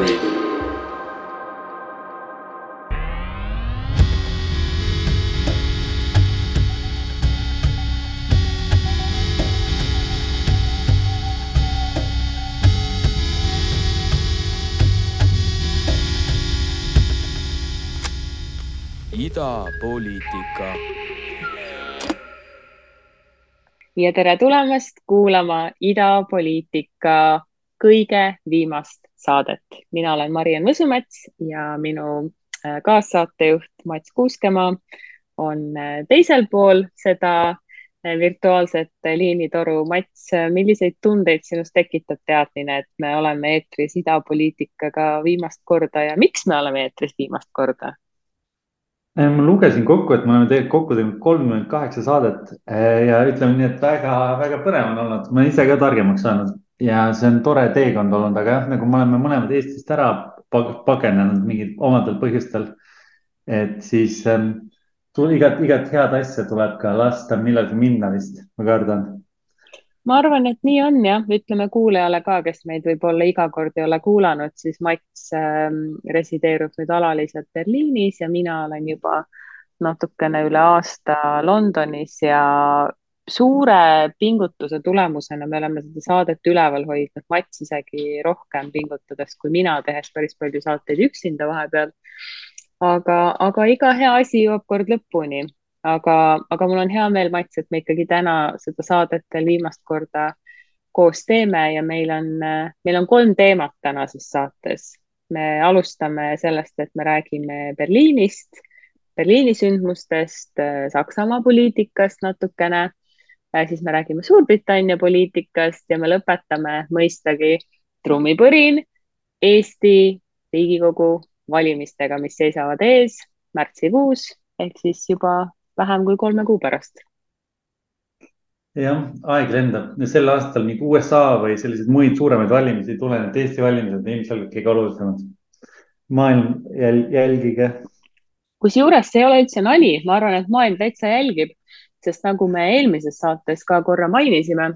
Radio. Idapoliitika. ja tere tulemast kuulama idapoliitika kõige viimast saadet. mina olen Mariann Võsumets ja minu äh, kaassaatejuht Mats Kuuskemaa on äh, teisel pool seda äh, virtuaalset liinitoru. Mats, milliseid tundeid sinus tekitab teadmine, et me oleme eetris idapoliitikaga viimast korda ja miks me oleme eetris viimast korda? Ma lugesin kokku, et me oleme tegelikult kokku teinud kolmkümmend kaheksa saadet eh, ja ütleme nii, et väga-väga põnev on olnud, ma olen ise ka targemaks saanud ja see on tore teekond olnud, aga jah, nagu me oleme mõlemad Eestist ära pagenenud mingil omadel põhjustel. et siis ähm, igat, igat head asja tuleb ka lasta millalgi minna vist, ma kardan ma arvan, et nii on jah, ütleme kuulajale ka, kes meid võib-olla iga kord ei ole kuulanud, siis Mats äh, resideerub nüüd alaliselt Berliinis ja mina olen juba natukene üle aasta Londonis ja suure pingutuse tulemusena me oleme seda saadet üleval hoidnud, Mats isegi rohkem pingutades kui mina, tehes päris palju saateid üksinda vahepeal. aga, aga iga hea asi jõuab kord lõpuni aga, aga mul on hea meel, Mats, et me ikkagi täna seda saadet veel viimast korda koos teeme ja meil on, meil on kolm teemat tänases saates. me alustame sellest, et me räägime Berliinist, Berliini sündmustest, Saksamaa poliitikast natukene, siis me räägime Suurbritannia poliitikast ja me lõpetame mõistagi trummipõrin Eesti Riigikogu valimistega, mis seisavad ees märtsikuus ehk siis juba vähem kui kolme kuu pärast. jah, aeg lendab ja sel aastal nii USA või selliseid muid suuremaid valimisi ei tule, need Eesti valimised on ilmselgelt kõige olulisemad. maailm jäl, jälgige. kusjuures see ei ole üldse nali, ma arvan, et maailm täitsa jälgib, sest nagu me eelmises saates ka korra mainisime,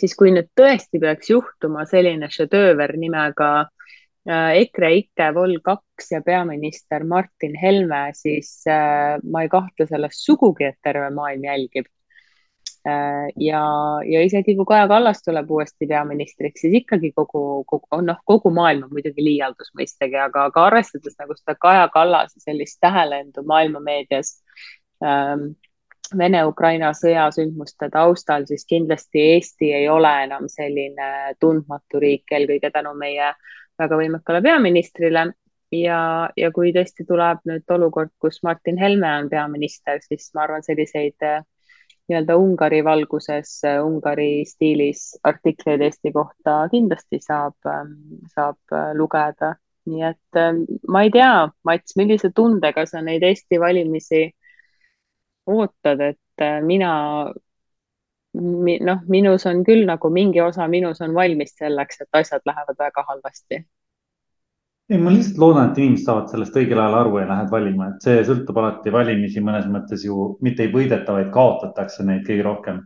siis kui nüüd tõesti peaks juhtuma selline šedööver nimega Äh, EKREIKE Vol kaks ja peaminister Martin Helme, siis äh, ma ei kahtle selles sugugi, et terve maailm jälgib. Äh, ja, ja isegi kui Kaja Kallas tuleb uuesti peaministriks, siis ikkagi kogu, kogu, noh, kogu maailm on muidugi liialdus mõistagi, aga, aga arvestades nagu seda Kaja Kallase sellist tähelendu maailmameedias ähm, Vene-Ukraina sõjasündmuste taustal, siis kindlasti Eesti ei ole enam selline tundmatu riik, eelkõige tänu meie äh, väga võimekale peaministrile ja, ja kui tõesti tuleb nüüd olukord, kus Martin Helme on peaminister, siis ma arvan, selliseid äh, nii-öelda Ungari valguses, äh, Ungari stiilis artikleid Eesti kohta kindlasti saab, ähm, saab äh, lugeda. nii et ähm, ma ei tea, Mats, millise tundega sa neid Eesti valimisi ootad, et mina noh, minus on küll nagu mingi osa minus on valmis selleks, et asjad lähevad väga halvasti. ei, ma lihtsalt loodan, et inimesed saavad sellest õigel ajal aru ja lähevad valima, et see sõltub alati valimisi mõnes mõttes ju mitte ei võideta, vaid kaotatakse neid kõige rohkem.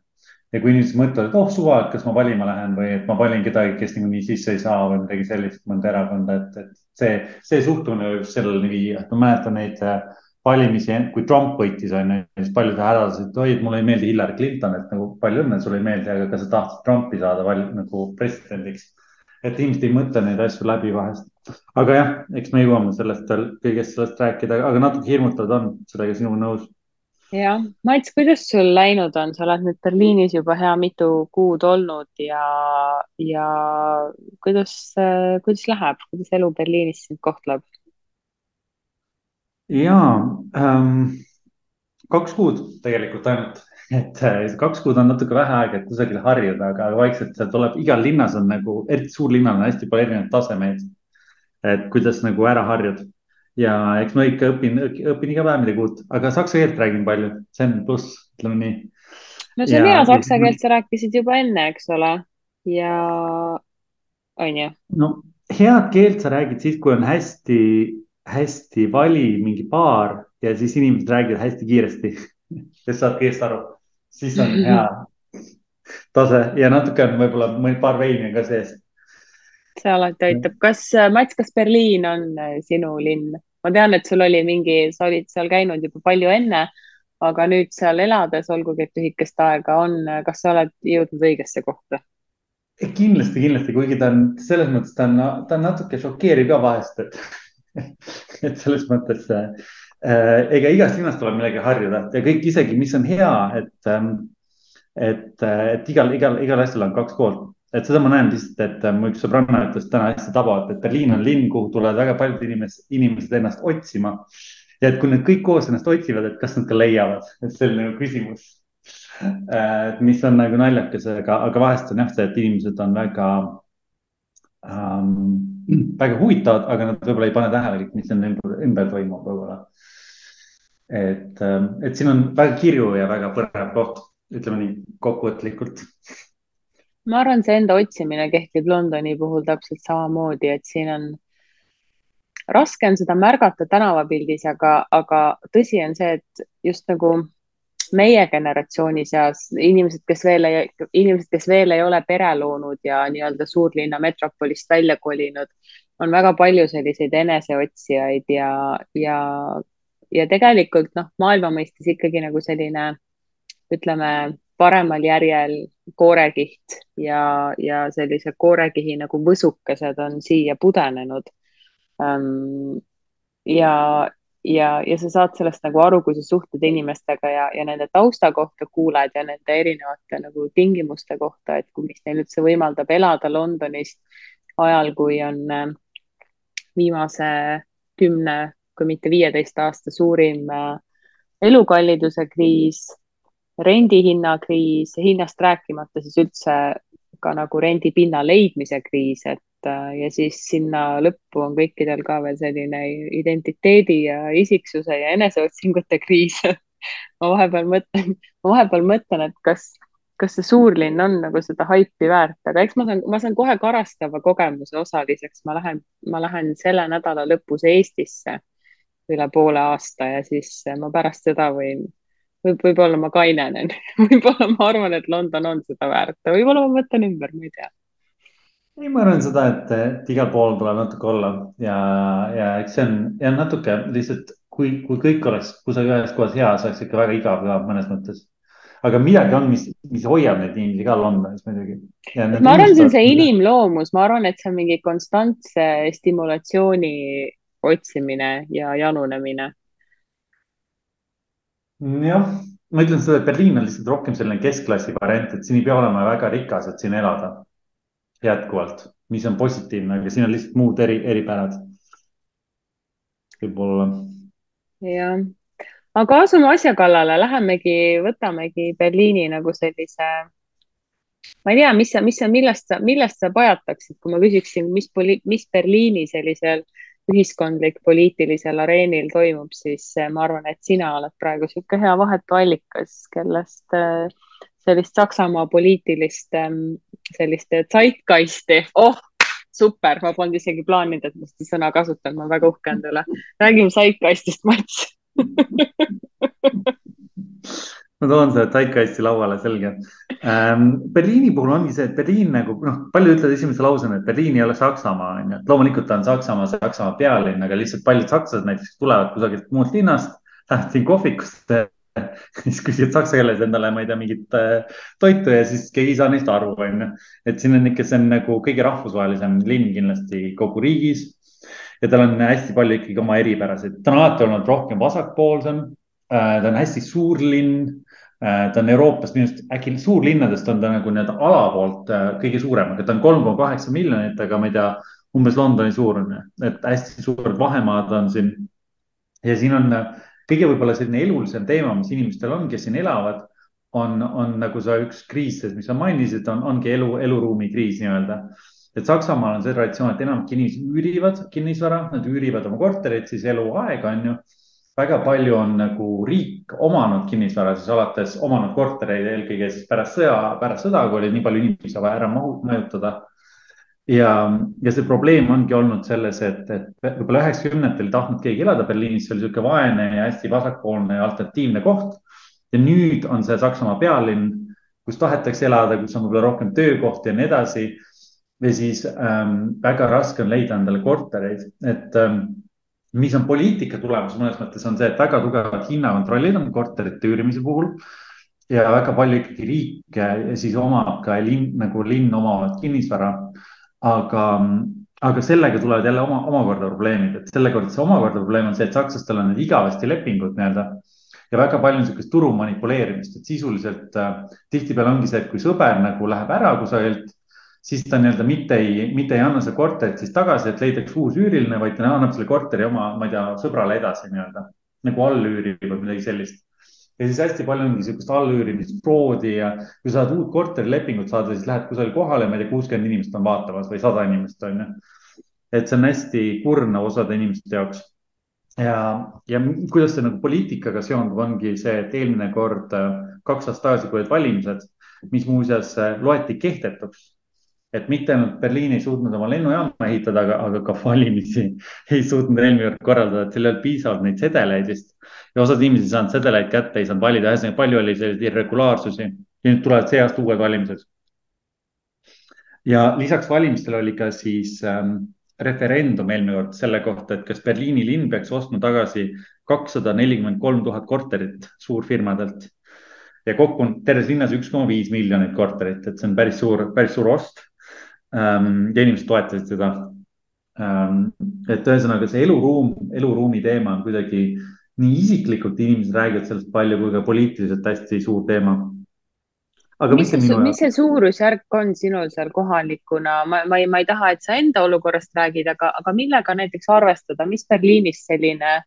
ja kui inimesed mõtlevad, et oh suva, et kas ma valima lähen või et ma valin kedagi, kes niikuinii sisse ei saa või midagi sellist, mõnda erakonda, et, et see, see suhtumine võib selleni viia, et ma mäletan neid äh, valimisi, kui Trump võitis, on ju, siis paljud hädasid, oi, mulle ei meeldi Hillary Clinton, et nagu palju õnne, sulle ei meeldi, aga kas sa tahtsid Trumpi saada val, nagu presidendiks. et inimesed ei mõtle neid asju läbi vahest. aga jah, eks me jõuame sellest veel, kõigest sellest rääkida, aga natuke hirmutavad on, sellega sinuga nõus. jah, Mats, kuidas sul läinud on, sa oled nüüd Berliinis juba hea mitu kuud olnud ja, ja kuidas, kuidas läheb, kuidas elu Berliinis sind kohtleb? Ja ähm, kaks kuud tegelikult ainult, et äh, kaks kuud on natuke vähe aega, et kusagil harjuda, aga vaikselt see tuleb, igal linnas on nagu, eriti suurlinnal on hästi palju erinevaid tasemeid. et kuidas nagu ära harjud ja eks ma ikka õpin, õpin iga päev midagi uut, aga saksa keelt räägin palju, see on pluss, ütleme nii. no see on hea, saksa keelt sa rääkisid juba enne, eks ole, ja on ju? no head keelt sa räägid siis, kui on hästi hästi vali mingi paar ja siis inimesed räägivad hästi kiiresti, sest saad kõigest aru, siis on hea tase ja natuke on võib-olla mõni paar veini on ka sees. see alati aitab. kas äh, Mats, kas Berliin on äh, sinu linn? ma tean, et sul oli mingi, sa olid seal käinud juba palju enne, aga nüüd seal elades, olgugi et lühikest aega on, kas sa oled jõudnud õigesse kohta? kindlasti, kindlasti, kuigi ta on selles mõttes, ta on, ta on natuke šokeeriv ka vahest, et, et selles mõttes äh, ega igast linnast tuleb millegagi harjuda ja kõik isegi, mis on hea, et ähm,, et, et igal, igal, igal asjal on kaks poolt. et seda ma näen lihtsalt, et äh, mu üks sõbranna ütles täna hästi tabavalt, et Berliin on linn, kuhu tulevad väga paljud inimesed, inimesed ennast otsima. ja et kui nad kõik koos ennast otsivad, et kas nad ka leiavad, et see on nagu küsimus Äh, mis on nagu naljakas, aga, aga vahest on jah see, et inimesed on väga ähm,, väga huvitavad, aga nad võib-olla ei pane tähele, mis on ümber, ümber toimub võib-olla. et, ähm, et siin on väga kirju ja väga põnev koht, ütleme nii kokkuvõtlikult. ma arvan, see enda otsimine kehtib Londoni puhul täpselt samamoodi, et siin on raske on seda märgata tänavapildis, aga, aga tõsi on see, et just nagu meie generatsiooni seas inimesed, kes veel ei, inimesed, kes veel ei ole pere loonud ja nii-öelda suurlinna metropolist välja kolinud, on väga palju selliseid eneseotsijaid ja, ja, ja tegelikult noh, maailma mõistes ikkagi nagu selline, ütleme, paremal järjel koorekiht ja, ja sellise koorekihi nagu võsukesed on siia pudenenud. ja, ja, ja sa saad sellest nagu aru, kui sa suhtled inimestega ja, ja nende tausta kohta kuuled ja nende erinevate nagu tingimuste kohta, et kui, mis neil üldse võimaldab elada Londonis ajal, kui on äh, viimase kümne, kui mitte viieteist aasta suurim äh, elukalliduse kriis, rendihinnakriis, hinnast rääkimata siis üldse ka nagu rendipinna leidmise kriis, et ja siis sinna lõppu on kõikidel ka veel selline identiteedi ja isiksuse ja eneseotsingute kriis. Ma vahepeal mõtlen, ma vahepeal mõtlen, et kas, kas see suurlinn on nagu seda haipi väärt, aga eks ma saan, ma saan kohe karastava kogemuse osaliseks, ma lähen, ma lähen selle nädala lõpus Eestisse üle poole aasta ja siis ma pärast seda võin võib, võib-olla ma kainenen. Võib-olla ma arvan, et London on seda väärt, võib-olla ma mõtlen ümber, ma ei tea ei, ma arvan seda, et, et igal pool tuleb natuke olla ja, ja eks see on ja natuke lihtsalt, kui, kui kõik oleks kusagil ühes kohas hea, see oleks ikka väga igav ka mõnes mõttes. aga midagi on, mis, mis hoiab neid inimesi ka Londonis muidugi. ma arvan, see on see inimloomus, ma arvan, et see on mingi konstantse stimulatsiooni otsimine ja janunemine. jah, ma ütlen seda, et Berliin on lihtsalt rohkem selline keskklassi variant, et siin ei pea olema väga rikas, et siin elada jätkuvalt, mis on positiivne, aga siin on lihtsalt muud eri, eripärad. võib-olla. jah, aga asume asja kallale, lähemegi, võtamegi Berliini nagu sellise. ma ei tea, mis sa, mis sa, millest sa, millest sa pajataksid, kui ma küsiksin, mis, mis Berliini sellisel ühiskondlik poliitilisel areenil toimub, siis eh, ma arvan, et sina oled praegu niisugune hea vahetuallikas, kellest äh, sellist Saksamaa poliitilist ähm, sellist zeitgeisti, oh, super, ma polnud isegi plaaninud, et ma seda sõna kasutan, ma olen väga uhke enda üle. räägime zeitgeistist, Mats ma toon selle zeitgeisti lauale, selge ähm,. Berliini puhul ongi see, et Berliin nagu noh, paljud ütlevad esimese lausena, et Berliin ei ole Saksamaa, onju, et loomulikult ta on Saksamaa, Saksamaa pealinn, aga lihtsalt paljud sakslased näiteks tulevad kusagilt muust linnast, lähevad siin kohvikusse siis küsivad saksa keeles endale, ma ei tea, mingit äh, toitu ja siis keegi ei saa neist aru, onju. et siin on ikka, see on nagu kõige rahvusvahelisem linn kindlasti kogu riigis. ja tal on hästi palju ikkagi oma eripärasid, ta on alati olnud rohkem vasakpoolsem. Äh, ta on hästi suur linn. Äh, ta on Euroopast minu arust äkki suurlinnadest on ta nagu nii-öelda ala poolt kõige suurem, aga ta on kolm koma kaheksa miljonit, aga ma ei tea, umbes Londoni suurune, et hästi suured vahemaad on siin. ja siin on kõige võib-olla selline elulisem teema, mis inimestel on, kes siin elavad, on, on nagu sa üks kriis, mis sa mainisid, on, ongi elu, eluruumi kriis nii-öelda. et Saksamaal on see traditsioon, et enamik inimesi üürivad kinnisvara, nad üürivad oma korterit siis eluaega, on ju. väga palju on nagu riik omanud kinnisvara, siis alates omanud kortereid eelkõige siis pärast sõja, pärast sõda, kui oli nii palju inimesi vaja ära majutada ja, ja see probleem ongi olnud selles, et, et võib-olla üheksakümnendatel ei tahtnud keegi elada Berliinis, see oli niisugune vaene ja hästi vasakpoolne alternatiivne koht. ja nüüd on see Saksamaa pealinn, kus tahetakse elada, kus on võib-olla rohkem töökohti ja nii edasi. või siis ähm, väga raske on leida endale kortereid, et ähm, mis on poliitika tulemus mõnes mõttes on see, et väga tugevad hinnakontrollid on korterite üürimise puhul ja väga palju ikkagi riik siis omab ka linn, nagu linn omavad kinnisvara aga, aga sellega tulevad jälle oma, omakorda probleemid, et sellega see omakorda probleem on see, et sakslastel on need igavesti lepingud nii-öelda ja väga palju niisugust turu manipuleerimist, et sisuliselt äh, tihtipeale ongi see, et kui sõber nagu läheb ära kusagilt, siis ta nii-öelda mitte ei, mitte ei anna seda korterit siis tagasi, et leidaks uus üüriline, vaid ta annab selle korteri oma, ma ei tea, sõbrale edasi nii-öelda. Nagu allüüri või midagi sellist ja siis hästi palju ongi sihukest allüürimist, froodi ja kui sa tahad uut korterilepingut saada, siis lähed kusagile kohale, ma ei tea, kuuskümmend inimest on vaatamas või sada inimest on ju. et see on hästi kurnav osade inimeste jaoks. ja, ja kuidas see nagu poliitikaga seondub, ongi see, et eelmine kord, kaks aastat tagasi, kui olid valimised, mis muuseas loeti kehtetuks et mitte ainult Berliin ei suutnud oma lennujaama ehitada, aga, aga ka valimisi ei suutnud eelmine kord korraldada, et seal ei olnud piisavalt neid sedeleid vist. ja osad inimesed ei saanud sedeleid kätte, ei saanud valida, ühesõnaga palju oli selliseid irregulaarsusi ja nüüd tulevad see aasta uued valimised. ja lisaks valimistele oli ka siis ähm, referendum eelmine kord selle kohta, et kas Berliini linn peaks ostma tagasi kakssada nelikümmend kolm tuhat korterit suurfirmadelt ja kokku on terves linnas üks koma viis miljonit korterit, et see on päris suur, päris suur ost ja inimesed toetasid seda. Ähm, et ühesõnaga see eluruum, eluruumi teema on kuidagi nii isiklikult inimesed räägivad sellest palju kui ka poliitiliselt hästi suur teema. aga mis, mis see, mis see suurusjärk on sinul seal kohalikuna, ma, ma ei, ma ei taha, et sa enda olukorrast räägid, aga, aga millega näiteks arvestada, mis Berliinis selline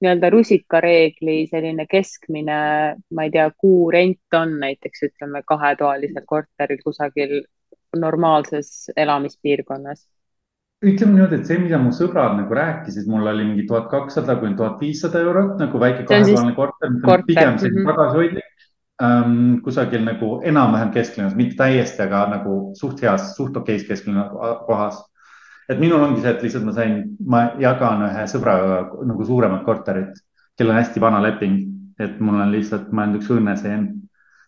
nii-öelda rusikareegli selline keskmine, ma ei tea, kuurent on näiteks ütleme kahetoalisel korteril kusagil normaalses elamispiirkonnas? ütleme niimoodi, et see, mida mu sõbrad nagu rääkisid, mul oli mingi tuhat kakssada kuni tuhat viissada eurot nagu väike kahetoaline korter, mis on pigem selline mm -hmm. tagasihoidlik ähm,. kusagil nagu enam-vähem kesklinnas, mitte täiesti, aga nagu suht heas, suht okeis kesklinna kohas. et minul ongi see, et lihtsalt ma sain, ma jagan ühe sõbraga nagu suuremat korterit, kellel on hästi vana leping, et mul on lihtsalt, ma olen üks õnneseen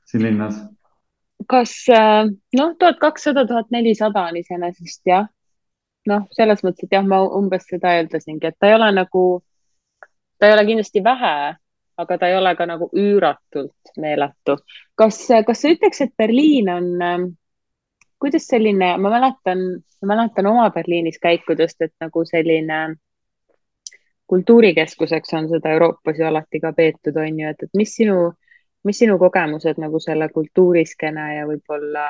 siin linnas kas äh, noh, tuhat kakssada, tuhat nelisada on iseenesest jah. noh, selles mõttes, et jah, ma umbes seda eeldasingi, et ta ei ole nagu, ta ei ole kindlasti vähe, aga ta ei ole ka nagu üüratult meeletu. kas, kas sa ütleks, et Berliin on, ähm, kuidas selline, ma mäletan, ma mäletan oma Berliinis käikudest, et nagu selline kultuurikeskuseks on seda Euroopas ju alati ka peetud, on ju, et, et mis sinu mis sinu kogemused nagu selle kultuuriskene ja võib-olla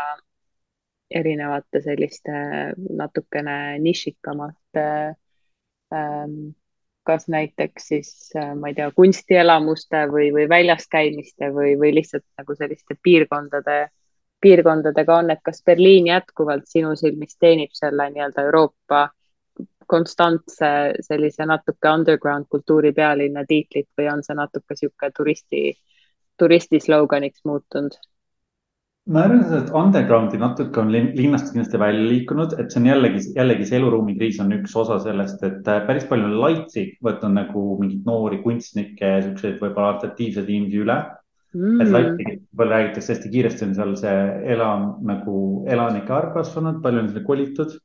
erinevate selliste natukene nišikamate ähm, kas näiteks siis, äh, ma ei tea, kunstielamuste või, või väljas käimiste või, või lihtsalt nagu selliste piirkondade, piirkondadega on, et kas Berliin jätkuvalt sinu silmis teenib selle nii-öelda Euroopa konstantse sellise natuke underground kultuuri pealinna tiitlit või on see natuke niisugune turisti äh, turisti sloganiks muutunud? ma arvan, et undergroundi natuke on linnast kindlasti välja liikunud, et see on jällegi, jällegi see eluruumi kriis on üks osa sellest, et äh, päris palju on laitsi võtnud nagu mingeid noori kunstnikke siukseid võib-olla alternatiivseid inimesi üle. Mm.. et laitsi võib-olla räägitakse hästi kiiresti, on seal see elan nagu elanike arv kasvanud, palju on sinna kolitud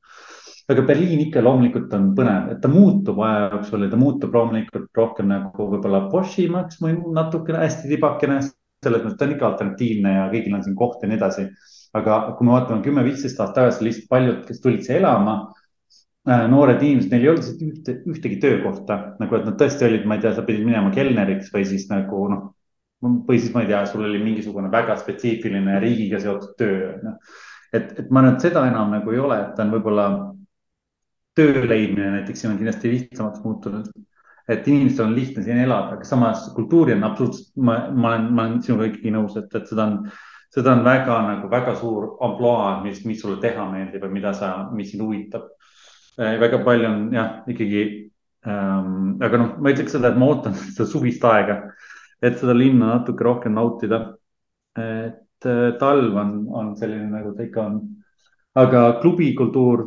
aga Berliin ikka loomulikult on põnev, et ta muutub aja jooksul ja ta muutub loomulikult rohkem nagu võib-olla pošimaks või natukene hästi tibakene. selles mõttes ta on ikka alternatiivne ja kõigil on siin koht ja nii edasi. aga kui me vaatame kümme-viisteist aastat tagasi, lihtsalt paljud, kes tulid siia elama äh,, noored inimesed, neil ei olnud lihtsalt ühte, ühtegi töökohta nagu, et nad tõesti olid, ma ei tea, sa pidid minema kelneriks või siis nagu noh või siis ma ei tea, sul oli mingisugune väga spetsiifiline riigiga seotud töö, noh. et, et ma arvan, et seda enam nagu ei ole, et ta on võib-olla töö leidmine näiteks siin on kindlasti lihtsamaks muutunud. et inimestel on lihtne siin elada, aga samas kultuuri on absoluutselt, ma, ma olen, ma olen sinuga ikkagi nõus, et, et seda on, seda on väga nagu väga suur ampluaa, mis, mis sulle teha meeldib ja mida sa, mis sind huvitab. Äh, väga palju on jah, ikkagi ähm,, aga noh, ma ütleks seda, et ma ootan seda suvist aega, et seda linna natuke rohkem nautida. et äh, talv on, on selline nagu ta ikka on aga klubikultuur,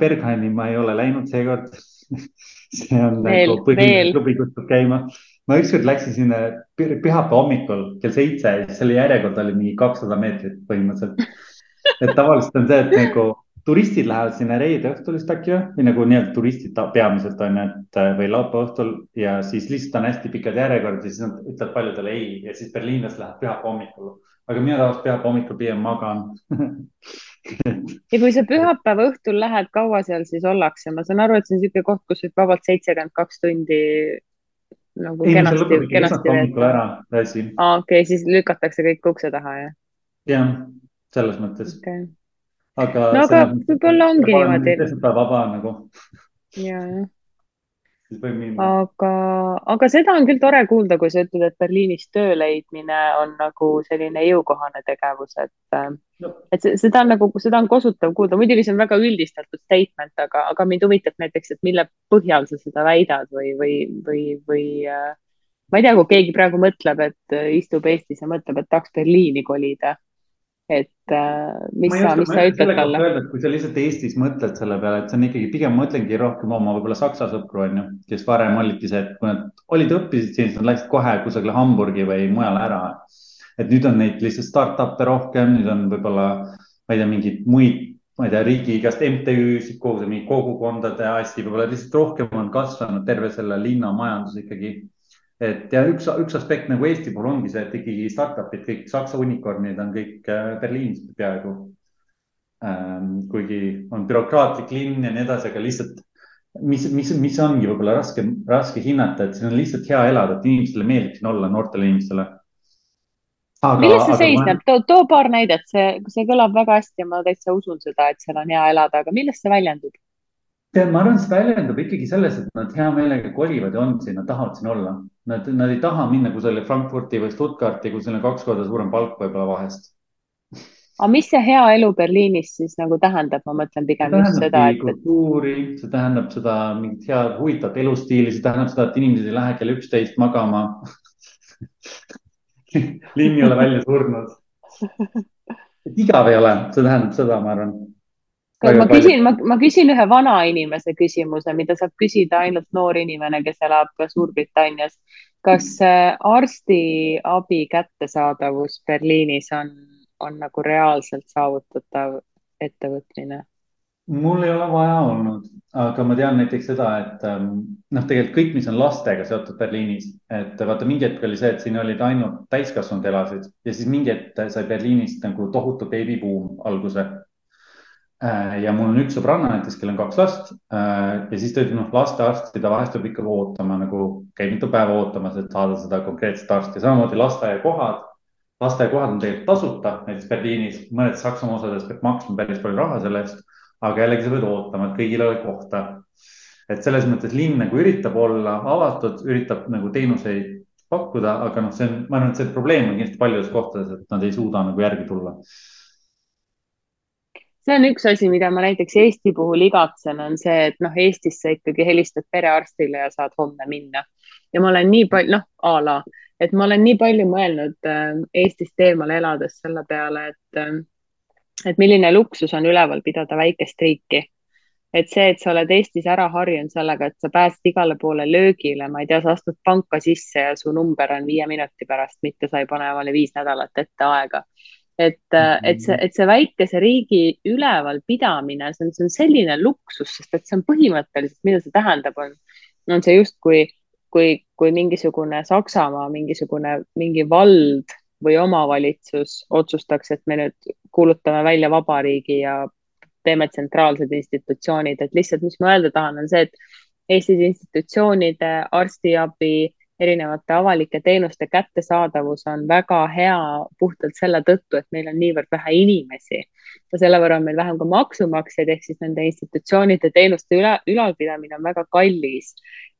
Berghaini ma ei ole läinud seekord see on Veel, nagu põhiline klubi, kus peab käima. ma ükskord läksin sinna pü- pühapäeva hommikul kell seitse ja siis selle järjekord oli mingi kakssada meetrit põhimõtteliselt. et tavaliselt on see, et nagu turistid lähevad sinna reede õhtul vist äkki või, nagu nii-öelda turistid peamiselt on ju, et äh, või laupäeva õhtul ja siis lihtsalt on hästi pikad järjekorrad ja siis nad ütlevad paljudele ei ja siis berliinlased lähevad pühapäeva hommikul. aga mina tavaliselt pühapäeva hommikul pigem magan ja kui sa pühapäeva õhtul lähed, kaua seal siis ollakse? ma saan aru, et see on niisugune koht, kus võib vabalt seitsekümmend kaks tundi nagu ei, kenasti, kenasti veeta. okei okay,, siis lükatakse kõik ukse taha, jah? jah, selles mõttes, okay. aga. no aga võib-olla ongi niimoodi. vaba nagu, ja, jah. Siis võib minna. aga, aga seda on küll tore kuulda, kui sa ütled, et Berliinis töö leidmine on nagu selline jõukohane tegevus, et No. et seda on nagu, seda on kosutav kuulda, muidugi see on väga üldistatud statement, aga, aga mind huvitab näiteks, et mille põhjal sa seda väidad või, või, või, või äh, ma ei tea, kui keegi praegu mõtleb, et äh, istub Eestis ja mõtleb, et tahaks Berliini kolida. Et äh, mis sa, mis sa ütled talle? kui sa lihtsalt Eestis mõtled selle peale, et see on ikkagi pigem, mõtlengi rohkem oma võib-olla saksa sõpru, onju, kes varem olidki see, et kui nad olid, õppisid siin, siis nad läksid kohe kusagile Hamburgi või mujale ära. et nüüd on neid lihtsalt startup'e rohkem, nüüd on võib-olla, ma ei tea, mingeid muid, ma ei tea, riigi igast MTÜ-sid, kogu see mingi kogukondade asi, võib-olla lihtsalt rohkem on kasvanud terve selle linna majandus ikkagi et ja üks, üks aspekt nagu Eesti puhul ongi see, et ikkagi startup'id, kõik Saksa unicorn'id on kõik äh, Berliinis peaaegu ähm,. kuigi on bürokraatlik linn ja nii edasi, aga lihtsalt, mis, mis, mis ongi võib-olla raske, raske hinnata, et siin on lihtsalt hea elada, et inimestele meeldib siin olla, noortele inimestele. milles see seisneb, too, too paar näidet, see, see kõlab väga hästi ja ma täitsa usun seda, et seal on hea elada, aga millest see väljendub? tead, ma arvan, see väljendub ikkagi selles, et nad hea meelega kolivad ja on siin, nad tahavad siin olla. Nad, nad ei taha minna kusagile Frankfurti või Stuttgarti, kus neil on kaks korda suurem palk võib-olla vahest. aga mis see hea elu Berliinis siis nagu tähendab, ma mõtlen pigem just seda, et, kultuuri, see tähendab seda mingit head, huvitavat elustiili, see tähendab seda, et inimesed ei lähe kell üksteist magama linn ei ole välja surnud. igav ei ole, see tähendab seda, ma arvan. Ma küsin, ma, ma küsin ühe vanainimese küsimuse, mida saab küsida ainult noor inimene, kes elab Suurbritannias. kas arstiabi kättesaadavus Berliinis on, on nagu reaalselt saavutatav ettevõtmine? mul ei ole vaja olnud, aga ma tean näiteks seda, et ähm, noh, tegelikult kõik, mis on lastega seotud Berliinis, et vaata, mingi hetk oli see, et siin olid ainult täiskasvanud elasid ja siis mingi hetk sai Berliinist nagu tohutu beebibuum alguse. Ja mul on üks sõbranna näiteks, kellel on kaks last ja siis ta ütleb, noh, lastearsti ta vahest peab ikka ootama nagu, käib mitu päeva ootamas, et saada seda konkreetset arsti, samamoodi lasteaiakohad. lasteaiakohad on tegelikult tasuta, näiteks Berliinis, mõnedes Saksamaa osades peab maksma päris palju raha selle eest aga jällegi sa pead ootama, et kõigil ei ole kohta. et selles mõttes linn nagu üritab olla avatud, üritab nagu teenuseid pakkuda, aga noh, see on, ma arvan, et see probleem on kindlasti paljudes kohtades, et nad ei suuda nagu järgi tulla. See on üks asi, mida ma näiteks Eesti puhul igatsen, on see, et noh, Eestis sa ikkagi helistad perearstile ja saad homme minna. ja ma olen nii palju, noh, a la, et ma olen nii palju mõelnud äh, Eestist eemal elades selle peale, et äh, et milline luksus on üleval pidada väikest riiki. et see, et sa oled Eestis ära harjunud sellega, et sa pääsed igale poole löögile, ma ei tea, sa astud panka sisse ja su number on viie minuti pärast, mitte sa ei pane omale viis nädalat ette aega. Et, et see, et see väikese riigi ülevalpidamine, see on, see on selline luksus, sest et see on põhimõtteliselt, mida see tähendab, on, on see justkui, kui, kui mingisugune Saksamaa, mingisugune, mingi vald või omavalitsus otsustaks, et me nüüd kuulutame välja vabariigi ja teeme tsentraalsed institutsioonid, et lihtsalt, mis ma öelda tahan, on see, et Eestis institutsioonide, arstiabi, erinevate avalike teenuste kättesaadavus on väga hea puhtalt selle tõttu, et meil on niivõrd vähe inimesi. Ja selle võrra on meil vähem ka maksumaksjaid, ehk siis nende institutsioonide teenuste üle, ülalpidamine on väga kallis.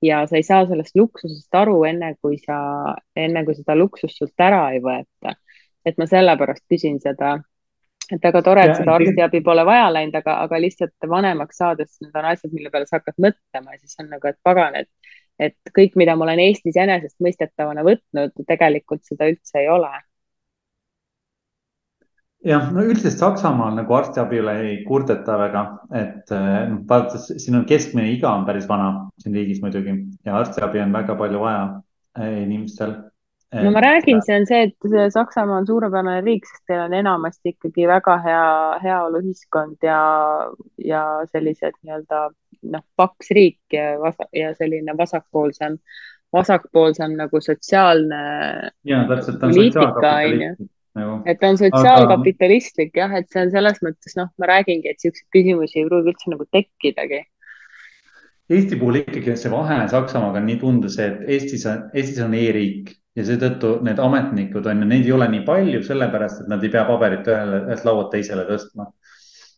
Ja sa ei saa sellest luksusest aru, enne kui sa, enne kui seda luksust sult ära ei võeta. et ma sellepärast küsin seda et väga tore, et seda arstiabi pole vaja läinud, aga, aga lihtsalt vanemaks saades need on asjad, mille peale sa hakkad mõtlema. Ja siis on nagu, et pagan, et, et kõik, mida ma olen Eestis enesestmõistetavana võtnud, tegelikult seda üldse ei ole. jah, no üldiselt Saksamaal nagu arstiabi üle ei kurdeta väga, et noh, vaadates siin on keskmine iga on päris vana siin riigis muidugi ja arstiabi on väga palju vaja eh, inimestel. no ma räägin, see on see, et Saksamaa on suurepärane riik, sest teil on enamasti ikkagi väga hea heaoluühiskond ja, ja sellised nii-öelda noh, paks riik ja, ja selline vasakpoolsem, vasakpoolsem nagu sotsiaalne ja, täpselt, poliitika on ju nagu. et ta on sotsiaalkapitalistlik aga... jah, et see on selles mõttes noh, ma räägingi, et siukseid küsimusi ei pruugi üldse nagu tekkidagi. Eesti puhul ikkagi see vahe Saksamaaga on nii tunda see, et Eestis on, Eestis on e-riik ja seetõttu need ametnikud on ju, neid ei ole nii palju, sellepärast et nad ei pea paberit ühele, ühelt laualt teisele tõstma.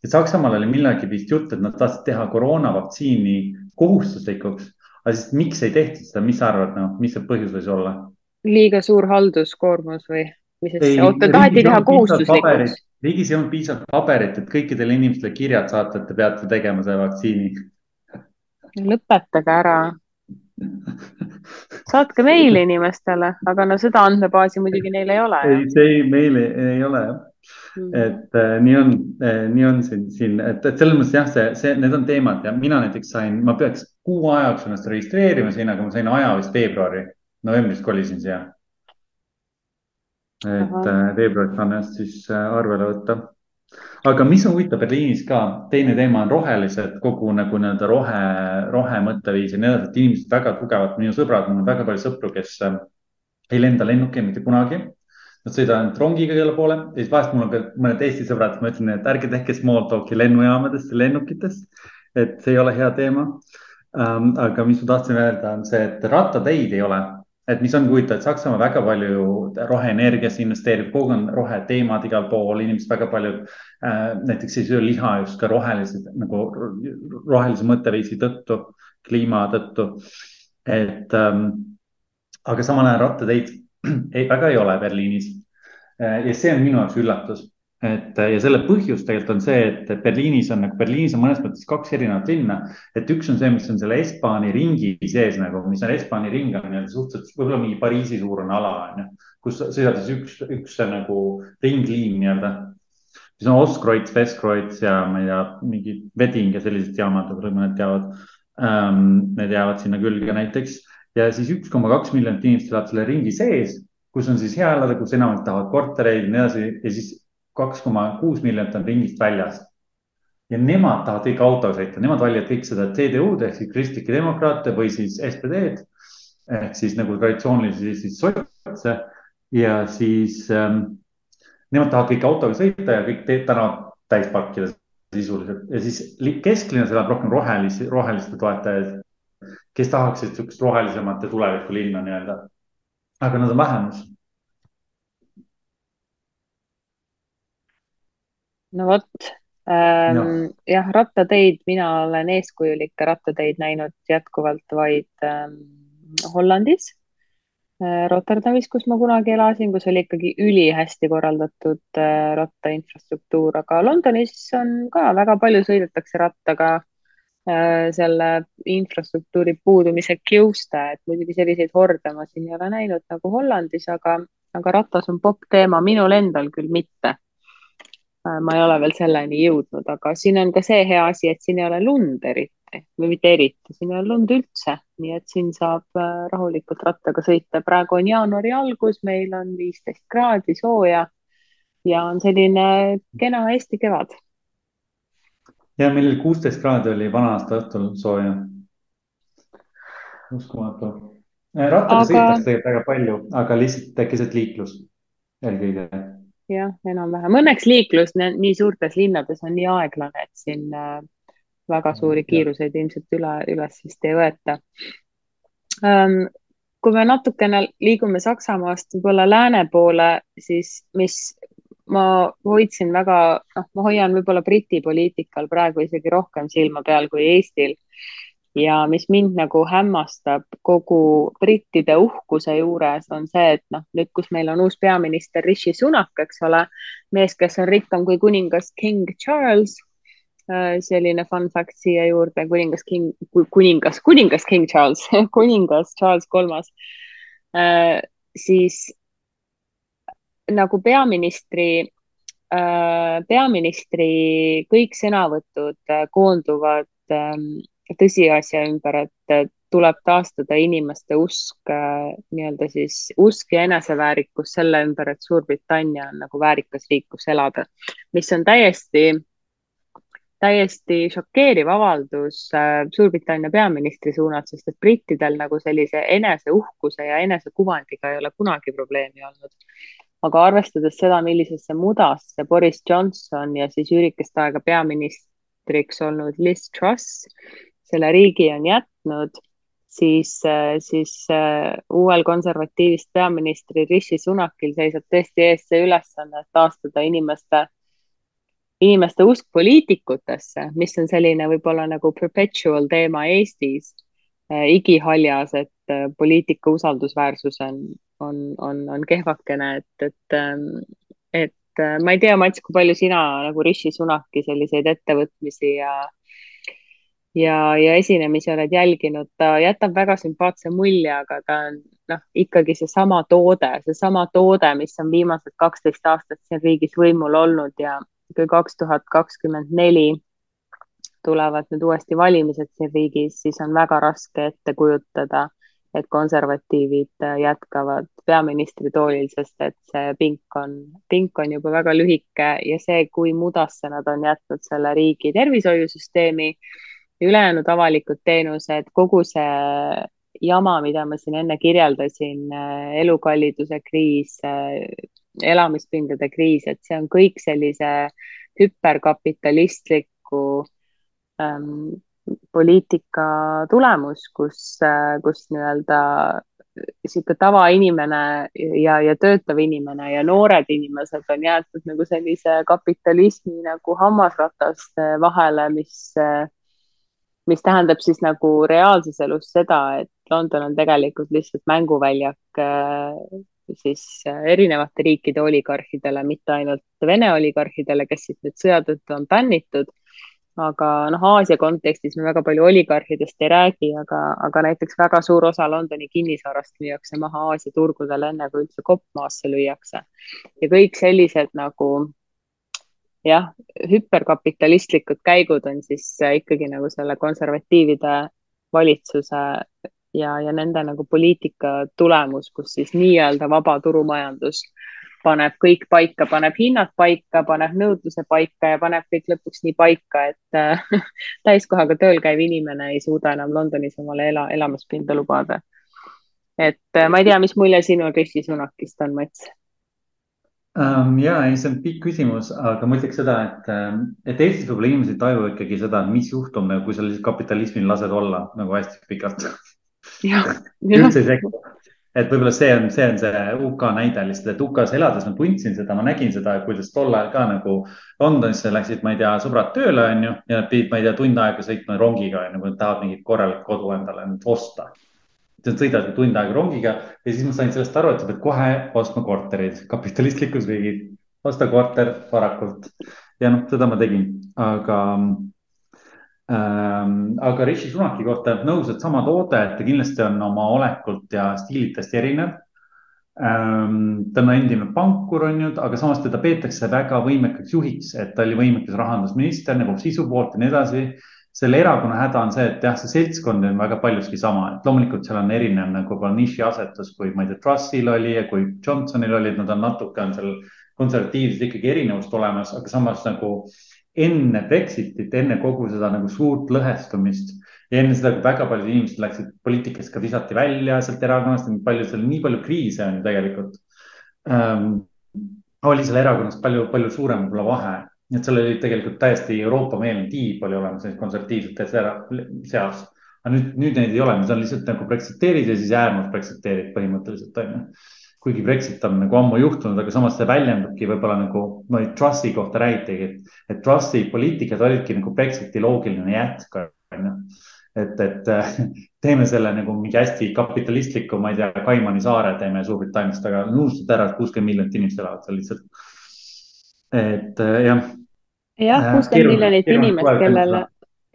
Et Saksamaal oli millalgi vist jutt, et nad tahtsid teha koroonavaktsiini kohustuslikuks, aga siis miks ei tehtud seda, mis sa arvad, noh, mis see põhjus võis olla? liiga suur halduskoormus või? mis siis, oota, taheti teha kohustuslikuks? riigis ei olnud piisavalt paberit, et kõikidele inimestele kirjad saata, et te peate tegema selle vaktsiini. lõpetage ära. saatke meili inimestele, aga no seda andmebaasi muidugi neil ei ole. ei, see ei, meil ei, ei ole jah. Et äh, nii on äh,, nii on siin, siin, et, et selles mõttes jah, see, see, need on teemad ja mina näiteks sain, ma peaks kuu aja jooksul ennast registreerima siin, aga ma sain aja vist veebruari, novembris kolisin siia et. Äh, veebruaris saan ennast siis äh, arvele võtta. aga mis on huvitav Berliinis ka, teine teema on rohelised, kogu nagu nii-öelda rohe, rohemõtteviis ja nii edasi, et inimesed väga tugevad, minu sõbrad, mul on väga palju sõpru, kes äh, ei lenda lennuki mitte kunagi. Sõidavad ainult rongiga igale poole ja siis vahest mul on ka mõned Eesti sõbrad, ma ütlen, et ärge tehke small talk'i lennujaamadest ja lennukitest. et see ei ole hea teema um,. aga mis ma tahtsin öelda, on see, et rattateid ei ole et mis on huvitav, et Saksamaa väga palju roheenergiasse investeerib, kogu on roheteemad igal pool, inimesed väga palju äh, näiteks ei söö liha just ka rohelise nagu rohelise mõtteviisi tõttu, kliima tõttu. et ähm, aga samal ajal rattateid ei, väga ei ole Berliinis äh,. ja see on minu jaoks üllatus et ja selle põhjus tegelikult on see, et Berliinis on nagu, Berliinis on mõnes mõttes kaks erinevat linna. et üks on see, mis on selle Espaani ringi sees nagu, mis on Espaani ring on nii-öelda suhteliselt võib-olla mingi Pariisi suurune ala on ju. kus siis üks, üks nagu ringliin nii-öelda. siis on Ostkreuz, Westkreuz ja ma ei tea, mingi Wedding ja sellised jaamad, võib-olla mõned teavad um,. Need jäävad sinna külge näiteks ja siis üks koma kaks miljonit inimest elab selle ringi sees kus on siis hea elada, kus enamik tahavad kortereid ja nii edasi ja siis kaks koma kuus miljonit on ringist väljas. ja nemad tahavad kõik autoga sõita, nemad valivad kõik seda CDU-d ehk siis kristlikke demokraate või siis SPD-d ehk siis nagu traditsioonilisi siis sotse. Ja siis ähm, nemad tahavad kõik autoga sõita ja kõik tänavad täis parkida sisuliselt. Ja siis kesklinnas elab rohkem rohelisi, roheliste toetajaid, kes tahaksid sihukest rohelisemat ja tulevikulinna nii-öelda. aga nad on vähemus no vot ähm,. No. jah, rattateid, mina olen eeskujulikke rattateid näinud jätkuvalt vaid ähm, Hollandis äh,, Rotterdamis, kus ma kunagi elasin, kus oli ikkagi ülihästi korraldatud äh, rattainfrastruktuur, aga Londonis on ka väga palju sõidetakse rattaga äh, selle infrastruktuuri puudumise kiuste, et muidugi selliseid horde ma siin ei ole näinud nagu Hollandis, aga, aga ratas on popp teema, minul endal küll mitte Äh, ma ei ole veel selleni jõudnud, aga siin on ka see hea asi, et siin ei ole lund eriti või mitte eriti, siin ei ole lund üldse, nii et siin saab äh, rahulikult rattaga sõita. praegu on jaanuari algus, meil on viisteist kraadi sooja ja on selline kena Eesti kevad. Ja meil oli kuusteist kraadi oli vana-aasta õhtul sooja. uskumatu. Äh, rattaga aga... sõidetakse tegelikult väga palju, aga lihtsalt keset liiklust eelkõige jah, enam-vähem. Õnneks liiklus nii suurtes linnades on nii aeglane, et siin äh, väga suuri kiiruseid ilmselt üle, üles vist ei võeta um,. kui me natukene liigume Saksamaast võib-olla lääne poole, siis mis ma hoidsin väga, noh, ma hoian võib-olla Briti poliitikal praegu isegi rohkem silma peal kui Eestil ja mis mind nagu hämmastab kogu brittide uhkuse juures, on see, et noh, nüüd, kus meil on uus peaminister Rishi Sunak, eks ole, mees, kes on rikkam kui kuningas King Charles. Äh, selline fun fact siia juurde, kuningas King, kuningas, kuningas King Charles kuningas Charles kolmas. Äh, siis nagu peaministri äh, peaministri kõik sõnavõtud äh, koonduvad ähm, tõsiasja ümber, et tuleb taastada inimeste usk, nii-öelda siis usk ja eneseväärikus selle ümber, et Suurbritannia on nagu väärikas riik, kus elada, mis on täiesti täiesti šokeeriv avaldus Suurbritannia peaministri suunalt, sest et brittidel nagu sellise eneseuhkuse ja enesekuvandiga ei ole kunagi probleemi olnud aga arvestades seda, millisesse mudasse Boris Johnson ja siis üürikest aega peaministriks olnud Liz Truss selle riigi on jätnud, siis, siis uh, uuel konservatiivist peaministril Rishi Sunakil seisab tõesti ees see ülesanne, et taastada inimeste, inimeste usk poliitikutesse, mis on selline võib-olla nagu perpetual teema Eestis uh, igihaljas, et poliitika usaldusväärsus on on, on, on kehvakene, et, et, ähm, et äh, ma ei tea, Mats, kui palju sina nagu Rishi Sunaki selliseid ettevõtmisi ja ja, ja esinemisi oled jälginud, ta jätab väga sümpaatse mulje, aga ta on noh, ikkagi seesama toode, seesama toode, mis on viimased kaksteist aastat siin riigis võimul olnud ja kui kaks tuhat kakskümmend neli tulevad nüüd uuesti valimised siin riigis, siis on väga raske ette kujutada et konservatiivid äh, jätkavad peaministri toolil, sest et see pink on, pink on juba väga lühike ja see, kui mudasse nad on jätnud selle riigi tervishoiusüsteemi ülejäänud avalikud teenused, kogu see jama, mida ma siin enne kirjeldasin, äh, elukalliduse kriis, äh, elamispindade kriis, et see on kõik sellise hüperkapitalistliku ähm, poliitika tulemus, kus, kus nii-öelda sihuke tavainimene ja, ja töötav inimene ja noored inimesed on jäetud nagu sellise kapitalismi nagu hammasrataste vahele, mis, mis tähendab siis nagu reaalses elus seda, et London on tegelikult lihtsalt mänguväljak siis erinevate riikide oligarhidele, mitte ainult Vene oligarhidele, kes siis nüüd sõja tõttu on bännitud aga noh, Aasia kontekstis me väga palju oligarhidest ei räägi, aga, aga näiteks väga suur osa Londoni kinnisvarast müüakse maha Aasia turgudel, enne kui üldse kopp maasse lüüakse. ja kõik sellised nagu jah, hüperkapitalistlikud käigud on siis ikkagi nagu selle konservatiivide valitsuse ja, ja nende nagu poliitika tulemus, kus siis nii-öelda vaba turumajandus paneb kõik paika, paneb hinnad paika, paneb nõudluse paika ja paneb kõik lõpuks nii paika, et äh, täiskohaga tööl käiv inimene ei suuda enam Londonis omale ela, elamispinda lubada. et äh, ma ei tea, mis mulje sinul Rishi Sunakist on, Mats um,? ja, ei, see on pikk küsimus, aga ma ütleks seda, et, ähm, et Eestis võib-olla inimesed ei taju ikkagi seda, mis juhtub, kui sa kapitalismil lased olla nagu hästi pikalt. üldse ei sekku et võib-olla see on, see on see UK näide lihtsalt, et UK-s elades ma tundsin seda, ma nägin seda, kuidas tol ajal ka nagu Londonisse läksid, ma ei tea, sõbrad tööle, on ju, ja nad pidid, ma ei tea, tund aega sõitma rongiga, on ju, kui nad tahavad mingit korralikku kodu endale nüüd osta. Nad sõidavadki tund aega rongiga ja siis ma sain sellest aru, et sa pead kohe ostma korterid, kapitalistlikus riigis, osta korter varakult. ja noh, seda ma tegin, aga aga Rishi Sunaki kohta nõus, et sama toode, et ta kindlasti on oma olekult ja stiililt hästi erinev ähm,. ta on endine pankur, on ju, aga samas teda peetakse väga võimekaks juhiks, et ta oli võimekas rahandusminister nagu sisu poolt ja nii edasi. selle erakonna häda on see, et jah, see seltskond on väga paljuski sama, et loomulikult seal on erinev nagu võib-olla nišiasetus, kui ma ei tea, Trussil oli ja kui Johnsonil oli, et nad on natuke on seal konservatiivsed ikkagi erinevust olemas, aga samas nagu enne Brexitit, enne kogu seda nagu suurt lõhestumist ja enne seda, kui väga paljud inimesed läksid poliitikast ka visati välja sealt erakonnast, palju, seal nii palju kriise on ju tegelikult ähm,. oli seal erakonnas palju, palju suurem võib-olla vahe, et seal oli tegelikult täiesti Euroopa-meelne tiib oli olemas konservatiivsete seas. aga nüüd, nüüd neid ei ole, need on lihtsalt nagu Brexiteerid ja siis äärmus Brexiteerid põhimõtteliselt on ju kuigi Brexit on nagu ammu juhtunud, aga samas see väljendubki võib-olla nagu, no Trusti kohta räägitigi, et, et Trusti poliitikad olidki nagu Brexiti loogiline jätk, on ju. et, et teeme selle nagu mingi hästi kapitalistliku, ma ei tea, Kaimani saare teeme Suurbritanniast, aga unustate ära, et kuuskümmend miljonit inimest elavad seal lihtsalt. et jah. jah, kuuskümmend miljonit inimest, kellele